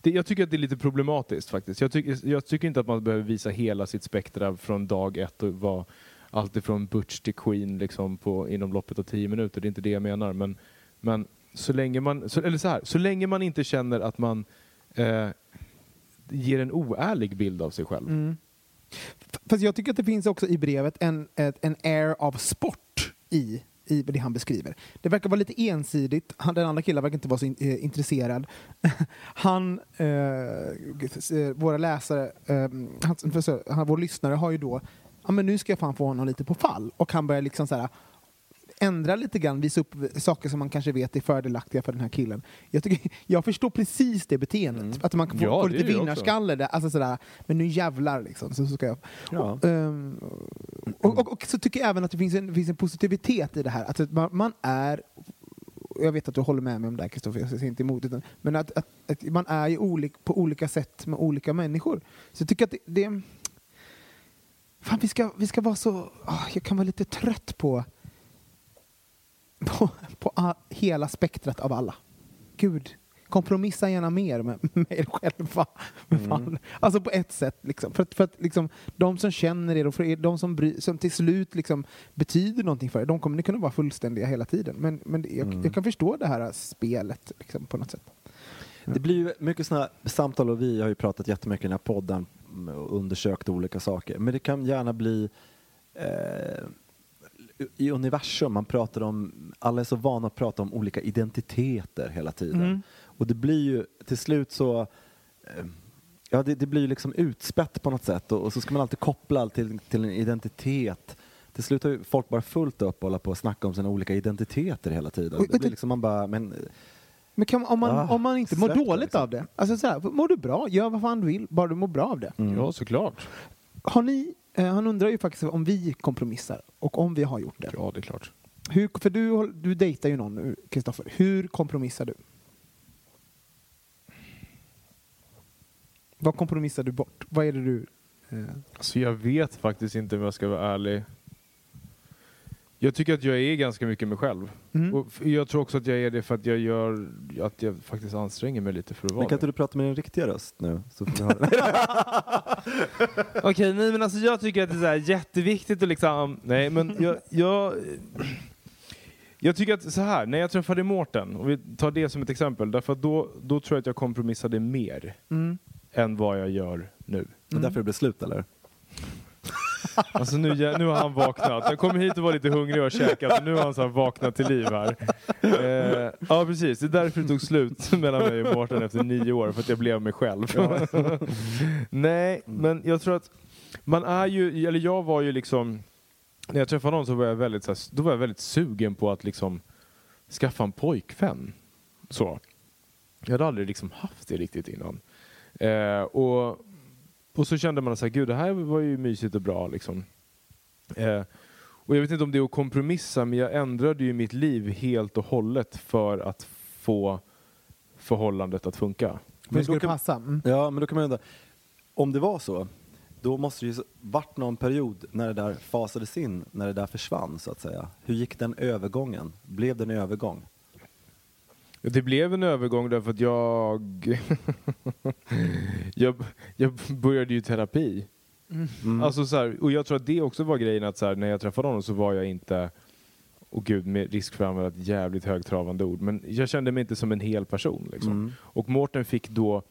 det, jag tycker att det är lite problematiskt faktiskt. Jag tycker, jag tycker inte att man behöver visa hela sitt spektra från dag ett och vara alltifrån butch till queen liksom på, inom loppet av tio minuter. Det är inte det jag menar. Men, men så länge man, så, eller så här, så länge man inte känner att man eh, ger en oärlig bild av sig själv. Mm. Fast jag tycker att det finns också i brevet en, en air av sport i, i det han beskriver. Det verkar vara lite ensidigt. Han, den andra killen verkar inte vara så in, eh, intresserad. han, eh, eh, våra läsare, eh, han, för så- han, vår lyssnare har ju då, ja men nu ska jag fan få honom lite på fall. Och han börjar liksom så här ändra lite grann, visa upp saker som man kanske vet är fördelaktiga för den här killen. Jag, tycker, jag förstår precis det beteendet. Att man kan få, Ja, få lite vinnarskalle. Där, alltså sådär, men nu jävlar liksom. Så, så ska jag. Ja. Och, ehm, och, och, och så tycker jag även att det finns en, finns en positivitet i det här. Att man, man är jag vet att du håller med mig om det här Kristoffer, jag säger inte emot utan, men att, att, att man är ju olik, på olika sätt med olika människor. Så jag tycker att det, det Fan, vi ska, vi ska vara så... ah, jag kan vara lite trött på på, på a, hela spektrat av alla. Gud, kompromissa gärna mer med, med er själva. Fan. Alltså på ett sätt. Liksom. För, att, för att liksom, de som känner er och för er, de som, bry, som till slut liksom, betyder någonting för er, de kommer ni kunna vara fullständiga hela tiden. Men, men det- jag, jag kan förstå det här spelet liksom, på något sätt. Det blir ju mycket sådana samtal och vi har ju pratat jättemycket i den här podden mm, och undersökt olika saker. Men det kan gärna bli eh, i universum, man pratar om, alla är så vana att prata om olika identiteter hela tiden. Mm. Och det blir ju till slut så eh, Ja, det, det blir ju liksom utspätt på något sätt och, och så ska man alltid koppla allt till, till en identitet. Till slut har ju folk bara fullt upp och hålla på och snacka om sina olika identiteter hela tiden. Och- Det blir liksom man bara, men Men kan, om, man, Ah, om man inte mår dåligt liksom. av det, alltså så här, mår du bra, gör vad fan du vill, bara du mår bra av det. Ja, såklart. Har ni, han undrar ju faktiskt om vi kompromissar och om vi har gjort det. Ja, det är klart. Hur, för du, du dejtar ju någon nu, Kristoffer. Hur kompromissar du? Vad kompromissar du bort? Vad är det du... Eh, Alltså jag vet faktiskt inte om jag ska vara ärlig. Jag tycker att jag är ganska mycket mig själv. mm. Och jag tror också att jag är det för att jag gör att jag faktiskt anstränger mig lite för att Men vara kan inte du prata med din riktiga röst nu? Okej, nej men alltså jag tycker att det är så här jätteviktigt att liksom, nej men jag, jag, jag tycker att så här, när jag träffade Mårten, och vi tar det som ett exempel, därför att då, då tror jag att jag kompromissade mer Mm. än vad jag gör nu. Det är därför det blev slut eller? Alltså nu, nu har han vaknat. Jag kom hit och var lite hungrig och käkat och nu har han så här vaknat till liv här. Eh, ja precis, det är därför det tog slut mellan mig och Mårten efter nio år, för att jag blev mig själv. Nej, men jag tror att man är ju, eller jag var ju liksom, när jag träffade någon så var jag väldigt, så här, då var jag väldigt sugen på att liksom skaffa en pojkvän. Så. Jag hade aldrig liksom haft det riktigt innan. Eh, och och så kände man så här, gud det här var ju mysigt och bra liksom. Eh, och jag vet inte om det är att kompromissa, men jag ändrade ju mitt liv helt och hållet för att få förhållandet att funka. Men det skulle då kan- passa. Mm. Ja, men då kan man undra, om det var så, då måste det ju varit någon period när det där fasades in, när det där försvann så att säga. Hur gick den övergången? Blev det en övergång? Det blev en övergång därför att jag... jag, jag började ju terapi. Mm. Alltså så här, och jag tror att det också var grejen att så här, när jag träffade honom så var jag inte, och gud med risk för att använda ett jävligt högtravande ord, men jag kände mig inte som en hel person. Liksom. Mm. Och Mårten fick då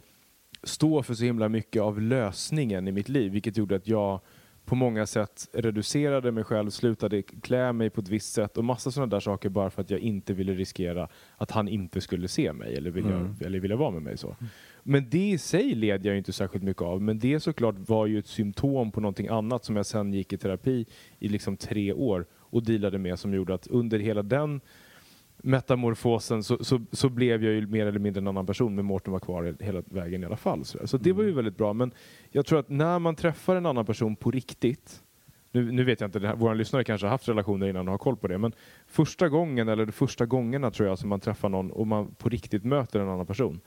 stå för så himla mycket av lösningen i mitt liv, vilket gjorde att jag på många sätt reducerade mig själv, slutade klä mig på ett visst sätt och massa sådana där saker bara för att jag inte ville riskera att han inte skulle se mig eller vilja, Mm. eller vilja vara med mig. så. Men det i sig led jag inte särskilt mycket av, men det såklart var ju ett symptom på någonting annat som jag sen gick i terapi i liksom tre år och dealade med som gjorde att under hela den metamorfosen så, så, så blev jag ju mer eller mindre en annan person men Mårten var kvar hela vägen i alla fall. Så, så det var ju väldigt bra. Men jag tror att när man träffar en annan person på riktigt nu, nu vet jag inte, här- våra lyssnare kanske har haft relationer innan och har koll på det, men första gången eller de första gångerna tror jag som man träffar någon och man på riktigt möter en annan person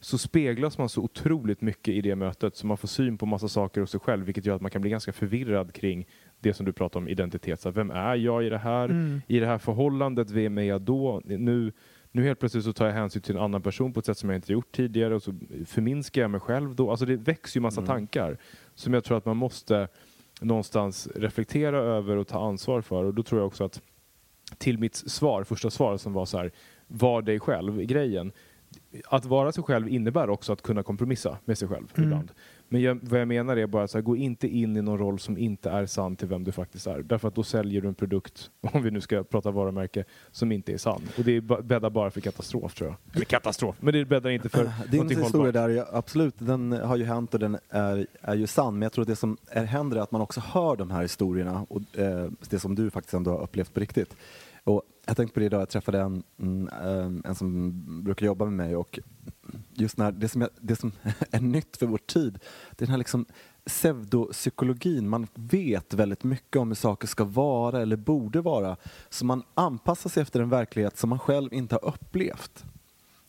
så speglas man så otroligt mycket i det mötet så man får syn på massa saker hos sig själv vilket gör att man kan bli ganska förvirrad kring det som du pratar om identitet. Så vem är jag i det här? Mm. I det här förhållandet, vem är jag då? Nu, nu helt plötsligt så tar jag hänsyn till en annan person på ett sätt som jag inte gjort tidigare och så förminskar jag mig själv då. Alltså det växer ju massa tankar som jag tror att man måste någonstans reflektera över och ta ansvar för och då tror jag också att till mitt svar, första svar som var så här, var dig själv, grejen. Att vara sig själv innebär också att kunna kompromissa med sig själv Mm. ibland. Men jag, vad jag menar är bara så här, gå inte in i någon roll som inte är sann till vem du faktiskt är. Därför att då säljer du en produkt, om vi nu ska prata varumärke, som inte är sann. Och det bäddar bara för katastrof tror jag. Eller katastrof, men det bäddar inte för Din historia där, absolut, den har ju hänt och den är, är ju sann. Men jag tror att det som är, händer är att man också hör de här historierna och eh, det som du faktiskt ändå har upplevt på riktigt. Och jag tänkte på det idag, jag träffade en, mm, ehm, en som brukar jobba med mig och just när det som, är, det som är nytt för vår tid, det är den här liksom pseudopsykologin. Man vet väldigt mycket om hur saker ska vara eller borde vara. Så man anpassar sig efter en verklighet som man själv inte har upplevt.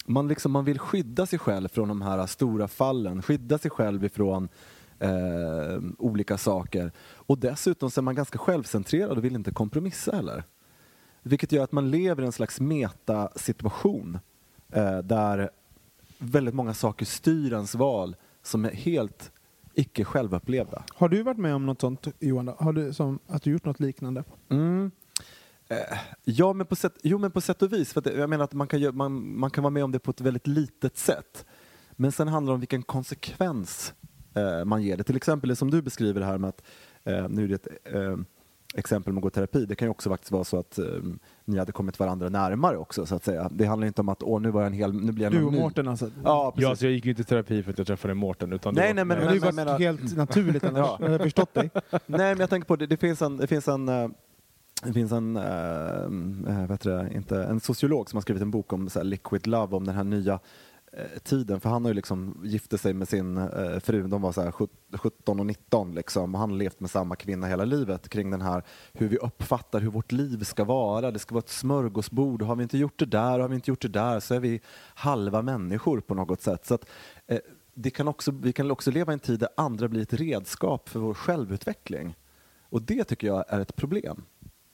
Man, liksom, man vill skydda sig själv från de här stora fallen, skydda sig själv ifrån eh, olika saker. Och dessutom så är man ganska självcentrerad och vill inte kompromissa heller. Vilket gör att man lever i en slags metasituation eh, där väldigt många saker styr ens val som är helt icke självupplevda. Har du varit med om något sånt Johan? Har du, som, att du gjort något liknande? Mm. Eh, ja, men på sätt, jo, men på sätt och vis. För det- jag menar att man kan, man, man kan vara med om det på ett väldigt litet sätt. Men sen handlar det om vilken konsekvens eh, man ger det. Till exempel det som du beskriver här med att, eh, nu är det ett eh, exempel med att gå i terapi, det kan ju också faktiskt vara så att eh, ni hade kommit varandra närmare också så att säga. Det handlar inte om att åh, nu var jag en hel, nu blir jag Du och. Mårten alltså? Ja, precis. Ja, så jag gick ju inte i terapi för att jag träffade Mårten. Utan det Nej, var, nej, men- det har ju men- helt naturligt annars. Ja. Jag har förstått dig. Nej, men jag tänker på det, det finns en, det finns en eh, det finns en, eh, eh, vad heter det, inte, en sociolog som har skrivit en bok om så här, liquid love, om den här nya eh, Eh, tiden. För han har ju liksom gifte sig med sin eh, fru, de var så här 17 och 19 liksom. Och han har levt med samma kvinna hela livet kring den här hur vi uppfattar hur vårt liv ska vara. Det ska vara ett smörgåsbord. Har vi inte gjort det där, har vi inte gjort det där så är vi halva människor på något sätt. Så att, eh, det kan också, vi kan också leva i en tid där andra blir ett redskap för vår självutveckling. Och det tycker jag är ett problem.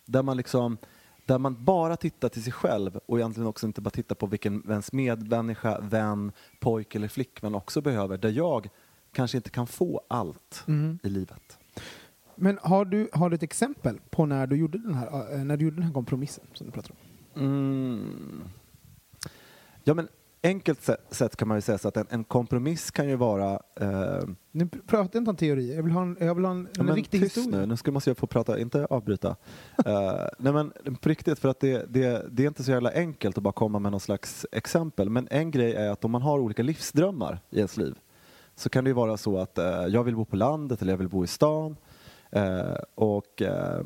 Där man, liksom, där man bara tittar till sig själv och egentligen också inte bara tittar på vilken ens medmänniska, vän, pojk eller flickvän också behöver. Där jag kanske inte kan få allt Mm. i livet. Men har du, har du ett exempel på när du gjorde den här, eh, när du gjorde den här kompromissen som du pratar om? Mm. Ja, men enkelt sä- sätt kan man ju säga så att en, en kompromiss kan ju vara eh, Nu pr- pratar inte om teorier, jag vill ha en, jag vill ha en, en riktig historia. Nu, nu ska, måste jag få prata, inte avbryta. Eh, nej men på riktigt, för att det, det, det är inte så jävla enkelt att bara komma med någon slags exempel. Men en grej är att om man har olika livsdrömmar i ens liv så kan det ju vara så att eh, jag vill bo på landet eller jag vill bo i stan. Eh, och, eh,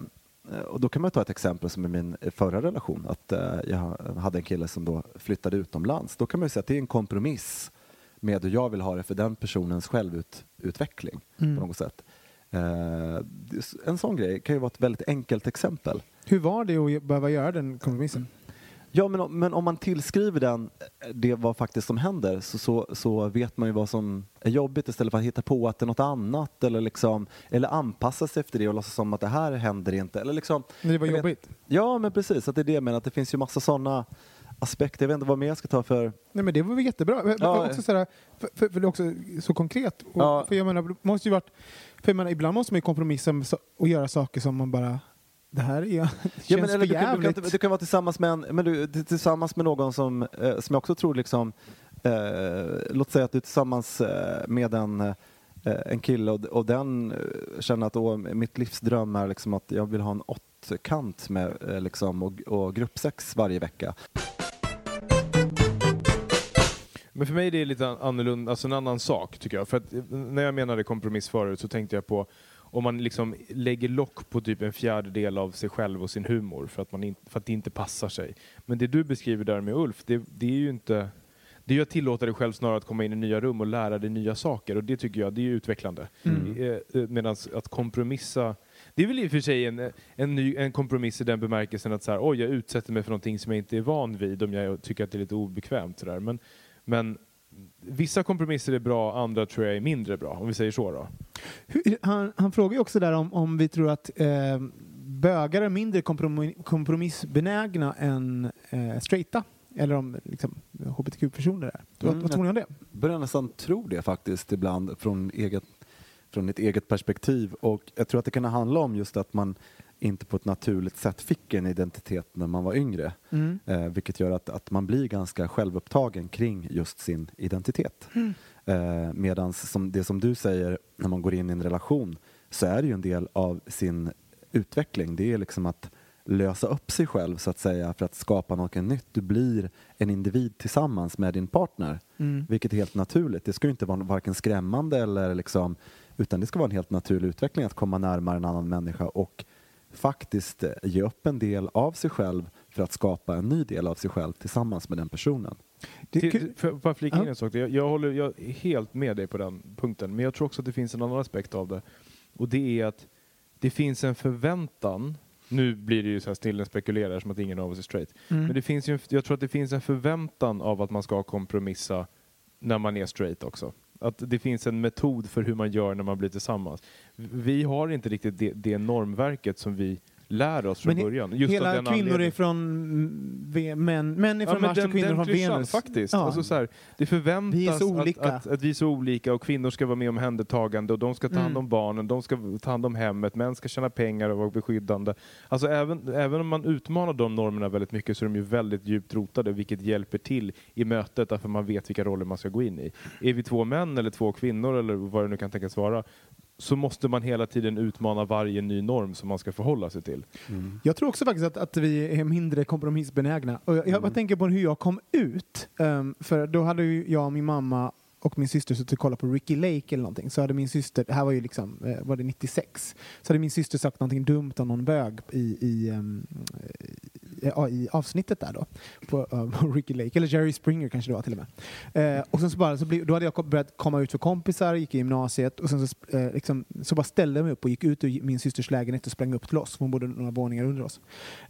och då kan man ta ett exempel som i min förra relation. Att eh, jag hade en kille som då flyttade utomlands. Då kan man säga att det är en kompromiss med hur jag vill ha det för den personens självutveckling Mm. på något sätt. Eh, en sån grej kan ju vara ett väldigt enkelt exempel. Hur var det att behöva göra den kompromissen? Ja, men, men om man tillskriver den eh, det vad faktiskt som händer så, så, så vet man ju vad som är jobbigt istället för att hitta på att det är något annat eller, liksom, eller anpassa sig efter det och låtsas som att det här händer inte. Eller liksom, det var jag vet- jobbigt? Ja, men precis. Att det är det jag menar. Att det finns ju massa sådana aspekter. Jag vet inte vad mer jag ska ta för... Nej men det var väl jättebra. Men Ja, också sådär, för, för, för det är också så konkret. Och, Ja. För jag menar, måste ju varit, för jag menar, ibland måste man ju kompromissa och göra saker som man bara, det här är, känns Ja, men, eller du, kan, du, kan, du kan vara tillsammans med, en, men du, tillsammans med någon som, eh, som jag också tror liksom, eh, låt säga att du är tillsammans eh, med en, eh, en kille och, och den eh, känner att åh, mitt livsdröm är liksom att jag vill ha en åttkant med eh, liksom, och, och gruppsex varje vecka. Men för mig är det lite an- annorlunda, alltså en annan sak tycker jag. För att när jag menade kompromiss förut så tänkte jag på om man liksom lägger lock på typ en fjärdedel av sig själv och sin humor för att, man in, för att det inte passar sig. Men det du beskriver där med Ulf, det, det är ju inte... Det är att tillåta dig själv snarare att komma in i nya rum och lära dig nya saker och det tycker jag, det är utvecklande. Mm. Medan att kompromissa det är väl i och för sig en, en, ny, en kompromiss i den bemärkelsen att så här, oj, jag utsätter mig för någonting som jag inte är van vid om jag tycker att det är lite obekvämt. Så där. Men, men vissa kompromisser är bra, andra tror jag är mindre bra, om vi säger så då. Hur- Han, han frågar ju också där om, om vi tror att eh, bögar är mindre kompromi- kompromissbenägna än eh, straighta. Eller om liksom, hbtq-personer är. Vad, Mm, vad tror ni om det? börjar nästan tro det faktiskt ibland från, eget, från ett eget perspektiv. Och jag tror att det kan handla om just att man inte på ett naturligt sätt fick en identitet när man var yngre. Mm. Eh, vilket gör att, att man blir ganska självupptagen kring just sin identitet. Eh, Medan som, det som du säger när man går in i en relation så är det ju en del av sin utveckling. Det är liksom att lösa upp sig själv så att säga för att skapa något nytt. Du blir en individ tillsammans med din partner. Mm. Vilket är helt naturligt. Det ska ju inte vara varken skrämmande eller liksom, utan det ska vara en helt naturlig utveckling att komma närmare en annan människa och faktiskt eh, ge upp en del av sig själv för att skapa en ny del av sig själv tillsammans med den personen. Det, Till, för, bara flika in Ja. en sak. Jag, jag, håller, jag är helt med dig på den punkten. Men jag tror också att det finns en annan aspekt av det. Och det är att det finns en förväntan. Nu blir det ju så här snillen spekulerar som att ingen av oss är straight. Mm. Men det finns ju, jag tror att det finns en förväntan av att man ska kompromissa när man är straight också. Att det finns en metod för hur man gör när man blir tillsammans. Vi har inte riktigt det, det normverket som vi lär oss från Men början. Just Hela kvinnor anledningen. är från ve- män, män är Ja, Mars och kvinnor från Venus. faktiskt. Ja. Alltså, så här, det förväntas. Att, att, att vi är så olika och kvinnor ska vara med om händertagande och de ska ta hand Mm. om barnen, de ska ta hand om hemmet, män ska tjäna pengar och vara beskyddande. Alltså även, även om man utmanar de normerna väldigt mycket så är de ju väldigt djupt rotade vilket hjälper till i mötet därför man vet vilka roller man ska gå in i. Är vi två män eller två kvinnor eller vad det nu kan tänkas vara så måste man hela tiden utmana varje ny norm som man ska förhålla sig till. Jag tror också faktiskt att, att vi är mindre kompromissbenägna. Och jag, jag bara tänker på hur jag kom ut. Ehm, för då hade ju jag och min mamma och min syster suttit och kollat på Ricky Lake eller någonting. Så hade min syster, det här var ju liksom, eh, var det 96? Så hade min syster sagt någonting dumt om någon bög i, i, ja, i avsnittet där då. På, eh, på Ricky Lake, eller Jerry Springer kanske det var till och med. Eh, och sen så bara, så blev, då hade jag börjat komma ut för kompisar, gick i gymnasiet och sen så, eh, liksom, så bara ställde jag mig upp och gick ut ur min systers lägenhet och sprang upp till oss. Hon bodde några våningar under oss.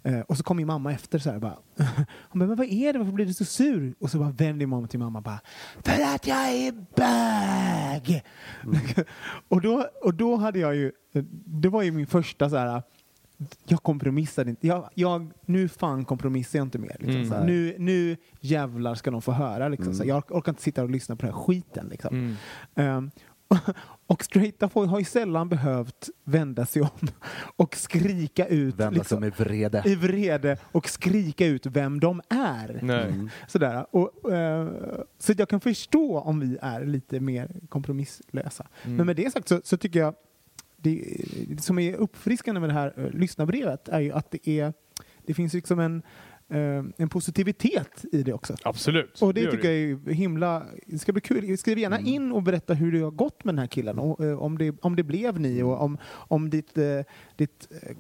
Eh, och så kom min mamma efter så här bara. Hon bara, men vad är det? Varför blir du så sur? Och så bara vände min mamma till mamma bara, för att jag är bög! och, då, och då hade jag ju, det var ju min första så här jag kompromissade inte. Jag, jag, nu fan kompromissar jag inte mer. Liksom, Mm. nu, nu jävlar ska de få höra. Liksom, här. Jag orkar inte sitta och lyssna på den här skiten. Liksom. Mm. Ehm, och straighta folk har ju sällan behövt vända sig om och skrika ut Vända liksom, med vrede. i vrede och skrika ut vem de är. Nej. Mm. Sådär. Och, eh, så att jag kan förstå om vi är lite mer kompromisslösa. Mm. Men med det sagt så, så tycker jag det, det som är uppfriskande med det här eh, lyssnarbrevet är ju att det är det finns liksom en, eh, en positivitet i det också. Absolut. Och det, gör tycker jag är himla... Det ska bli kul. Skriv gärna Mm. in och berätta hur det har gått med den här killen. Och, eh, om, det, om det blev ni och om, om ditt, eh, ditt eh,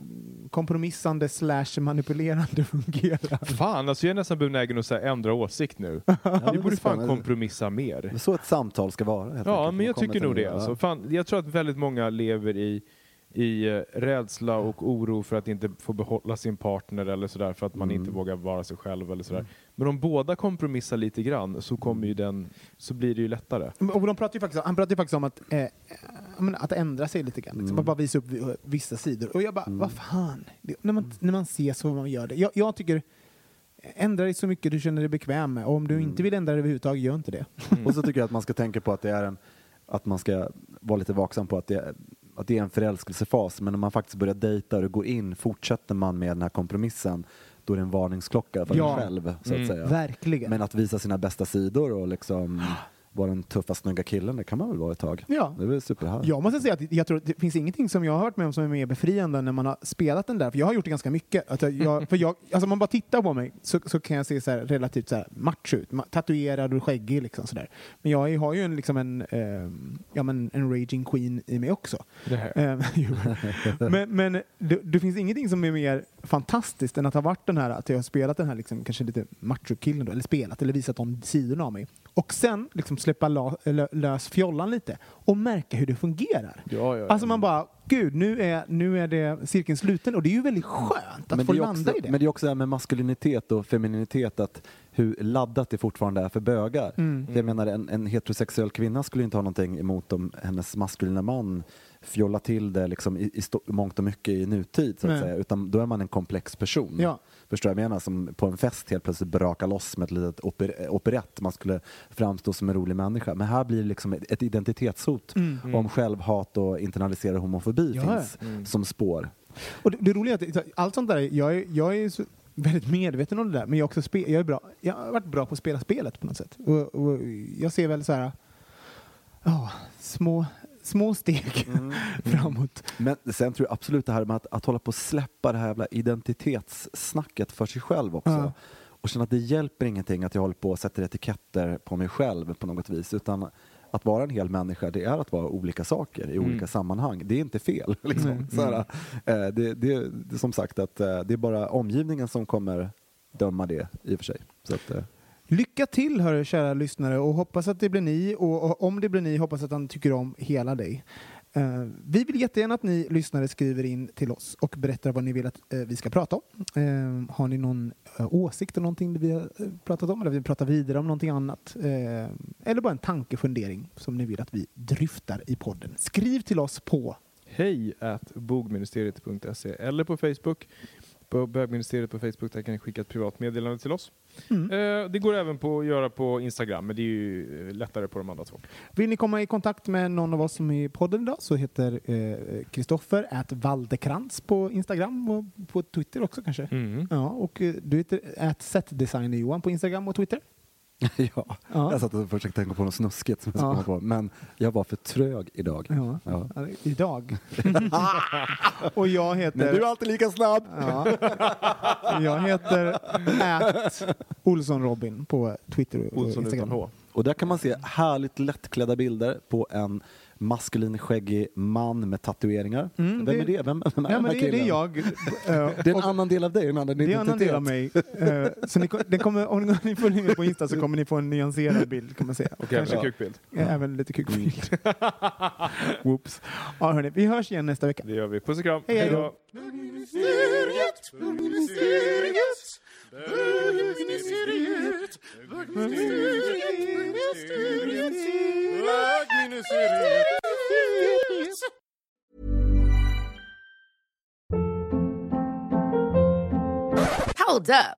kompromissande slash manipulerande fungerar. Fan, alltså jag är nästan benägen att säga, ändra åsikt nu. Ja, Vi det borde fan spännande. kompromissa mer. Det så ett samtal ska vara. Ja, men jag tycker nog det. Alltså. Fan, jag tror att väldigt många lever i, i eh, rädsla och oro för att inte få behålla sin partner eller sådär för att man Mm. inte vågar vara sig själv eller sådär. Men om båda kompromissar lite grann så kommer ju den, så blir det ju lättare. Och de pratar ju faktiskt, han pratar ju faktiskt om att, eh, att ändra sig lite grann. Liksom. Mm. Att bara visa upp vi- vissa sidor. Och jag bara, vad fan? Det, när, man, när man ser så man gör det. Jag, jag tycker, ändra dig så mycket du känner dig bekväm med. Och om du Mm. inte vill ändra dig överhuvudtaget, gör inte det. Och så tycker jag att man ska tänka på att det är en, att man ska vara lite vaksam på att det, att det är en förälskelsefas. Men när man faktiskt börjar dejta och går in, fortsätter man med den här kompromissen, då är det en varningsklocka för Ja. en själv. Så att Mm. säga. Verkligen. Men att visa sina bästa sidor och liksom vara den tuffa, snygga killen, det kan man väl vara ett tag. Ja. Det är väl superhärligt. Jag måste säga att jag tror att det finns ingenting som jag har varit med om som är mer befriande när man har spelat den där. För jag har gjort det ganska mycket. Att jag, för jag, alltså om man bara tittar på mig så, så kan jag se så här relativt så här macho ut. Tatuerad och skäggig liksom sådär. Men jag har ju en, liksom en, eh, ja, men en raging queen i mig också. Det här. Eh, jo. men men det, det finns ingenting som är mer fantastiskt än att ha varit den här, att jag har spelat den här liksom, kanske lite macho-killen eller spelat eller visat de sidorna av mig. Och sen liksom släppa lös fjollan lite och märka hur det fungerar. Ja, ja, Alltså man bara, gud nu är, nu är det cirkeln sluten och det är ju väldigt skönt att men få landa också, i det. Men det är också det här med maskulinitet och femininitet, att hur laddat det fortfarande är för bögar. Mm. Jag menar, en, en heterosexuell kvinna skulle inte ha någonting emot om hennes maskulina man fjolla till det liksom i, i mångt och mycket i nutid, så att säga. Utan då är man en komplex person. Ja. Förstår du vad jag menar? Som på en fest helt plötsligt brakar loss med ett litet oper, operett. Man skulle framstå som en rolig människa. Men här blir det liksom ett, ett identitetshot Mm. om självhat och internaliserad homofobi Ja. finns Mm. som spår. Och det, det roliga är att allt sånt där, jag är, jag är väldigt medveten om det där, men jag, också spe, jag, är bra, jag har varit bra på att spela spelet på något sätt. Och, och jag ser väl så här, ja, små, små steg framåt. Men sen tror jag absolut det här med att, att hålla på och släppa det här jävla identitetssnacket för sig själv också. Ja. Och känna att det hjälper ingenting att jag håller på och sätter etiketter på mig själv på något vis. Utan att vara en hel människa, det är att vara olika saker i olika sammanhang. Det är inte fel. Liksom. Mm. Så här, eh, det, det, som sagt att eh, det är bara omgivningen som kommer döma det i och för sig. Så att, eh, Lycka till hörru kära lyssnare och hoppas att det blir ni och, och om det blir ni hoppas att han tycker om hela dig. Uh, vi vill jättegärna att ni lyssnare skriver in till oss och berättar vad ni vill att uh, vi ska prata om. Uh, har ni någon åsikt om någonting vi har pratat om eller vill prata vidare om någonting annat? Eller bara en tankefundering som ni vill att vi dryftar i podden. Skriv till oss på hej at bogministeriet.se eller på Facebook. På bögministeriet på Facebook, där kan ni skicka ett privat meddelande till oss. Mm. Eh, det går även på att göra på Instagram, men det är ju eh, lättare på de andra två. Vill ni komma i kontakt med någon av oss som är i podden idag så heter Kristoffer äh, Valdekrans på Instagram och på Twitter också kanske. Mm. Ja, och eh, du heter at setdesigner Johan på Instagram och Twitter. ja. Ja. Jag satt och försökte tänka på något snuskigt som jag Ja. på. Men jag var för trög idag. Ja. Ja. Idag. och jag heter... Men du är alltid lika snabb! Ja. Jag heter at Olsson Robin på Twitter och Olsson Instagram. utan H. Och där kan man se härligt lättklädda bilder på en maskulin skäggig man med tatueringar. Mm, vem det- är det? Vem, vem är Ja, den men här det, det är jag. Det är en annan del av dig, en annan det är en annan del av mig. Eh, så ni, det kommer, om ni följer med på Insta så kommer ni få en nyanserad bild kan man säga. Även Kanske- en kukbild. Även lite kukbild. Whoops. Ja, hörni, vi hörs igen nästa vecka. Det gör vi. Puss och kram. Hej då. Hold up.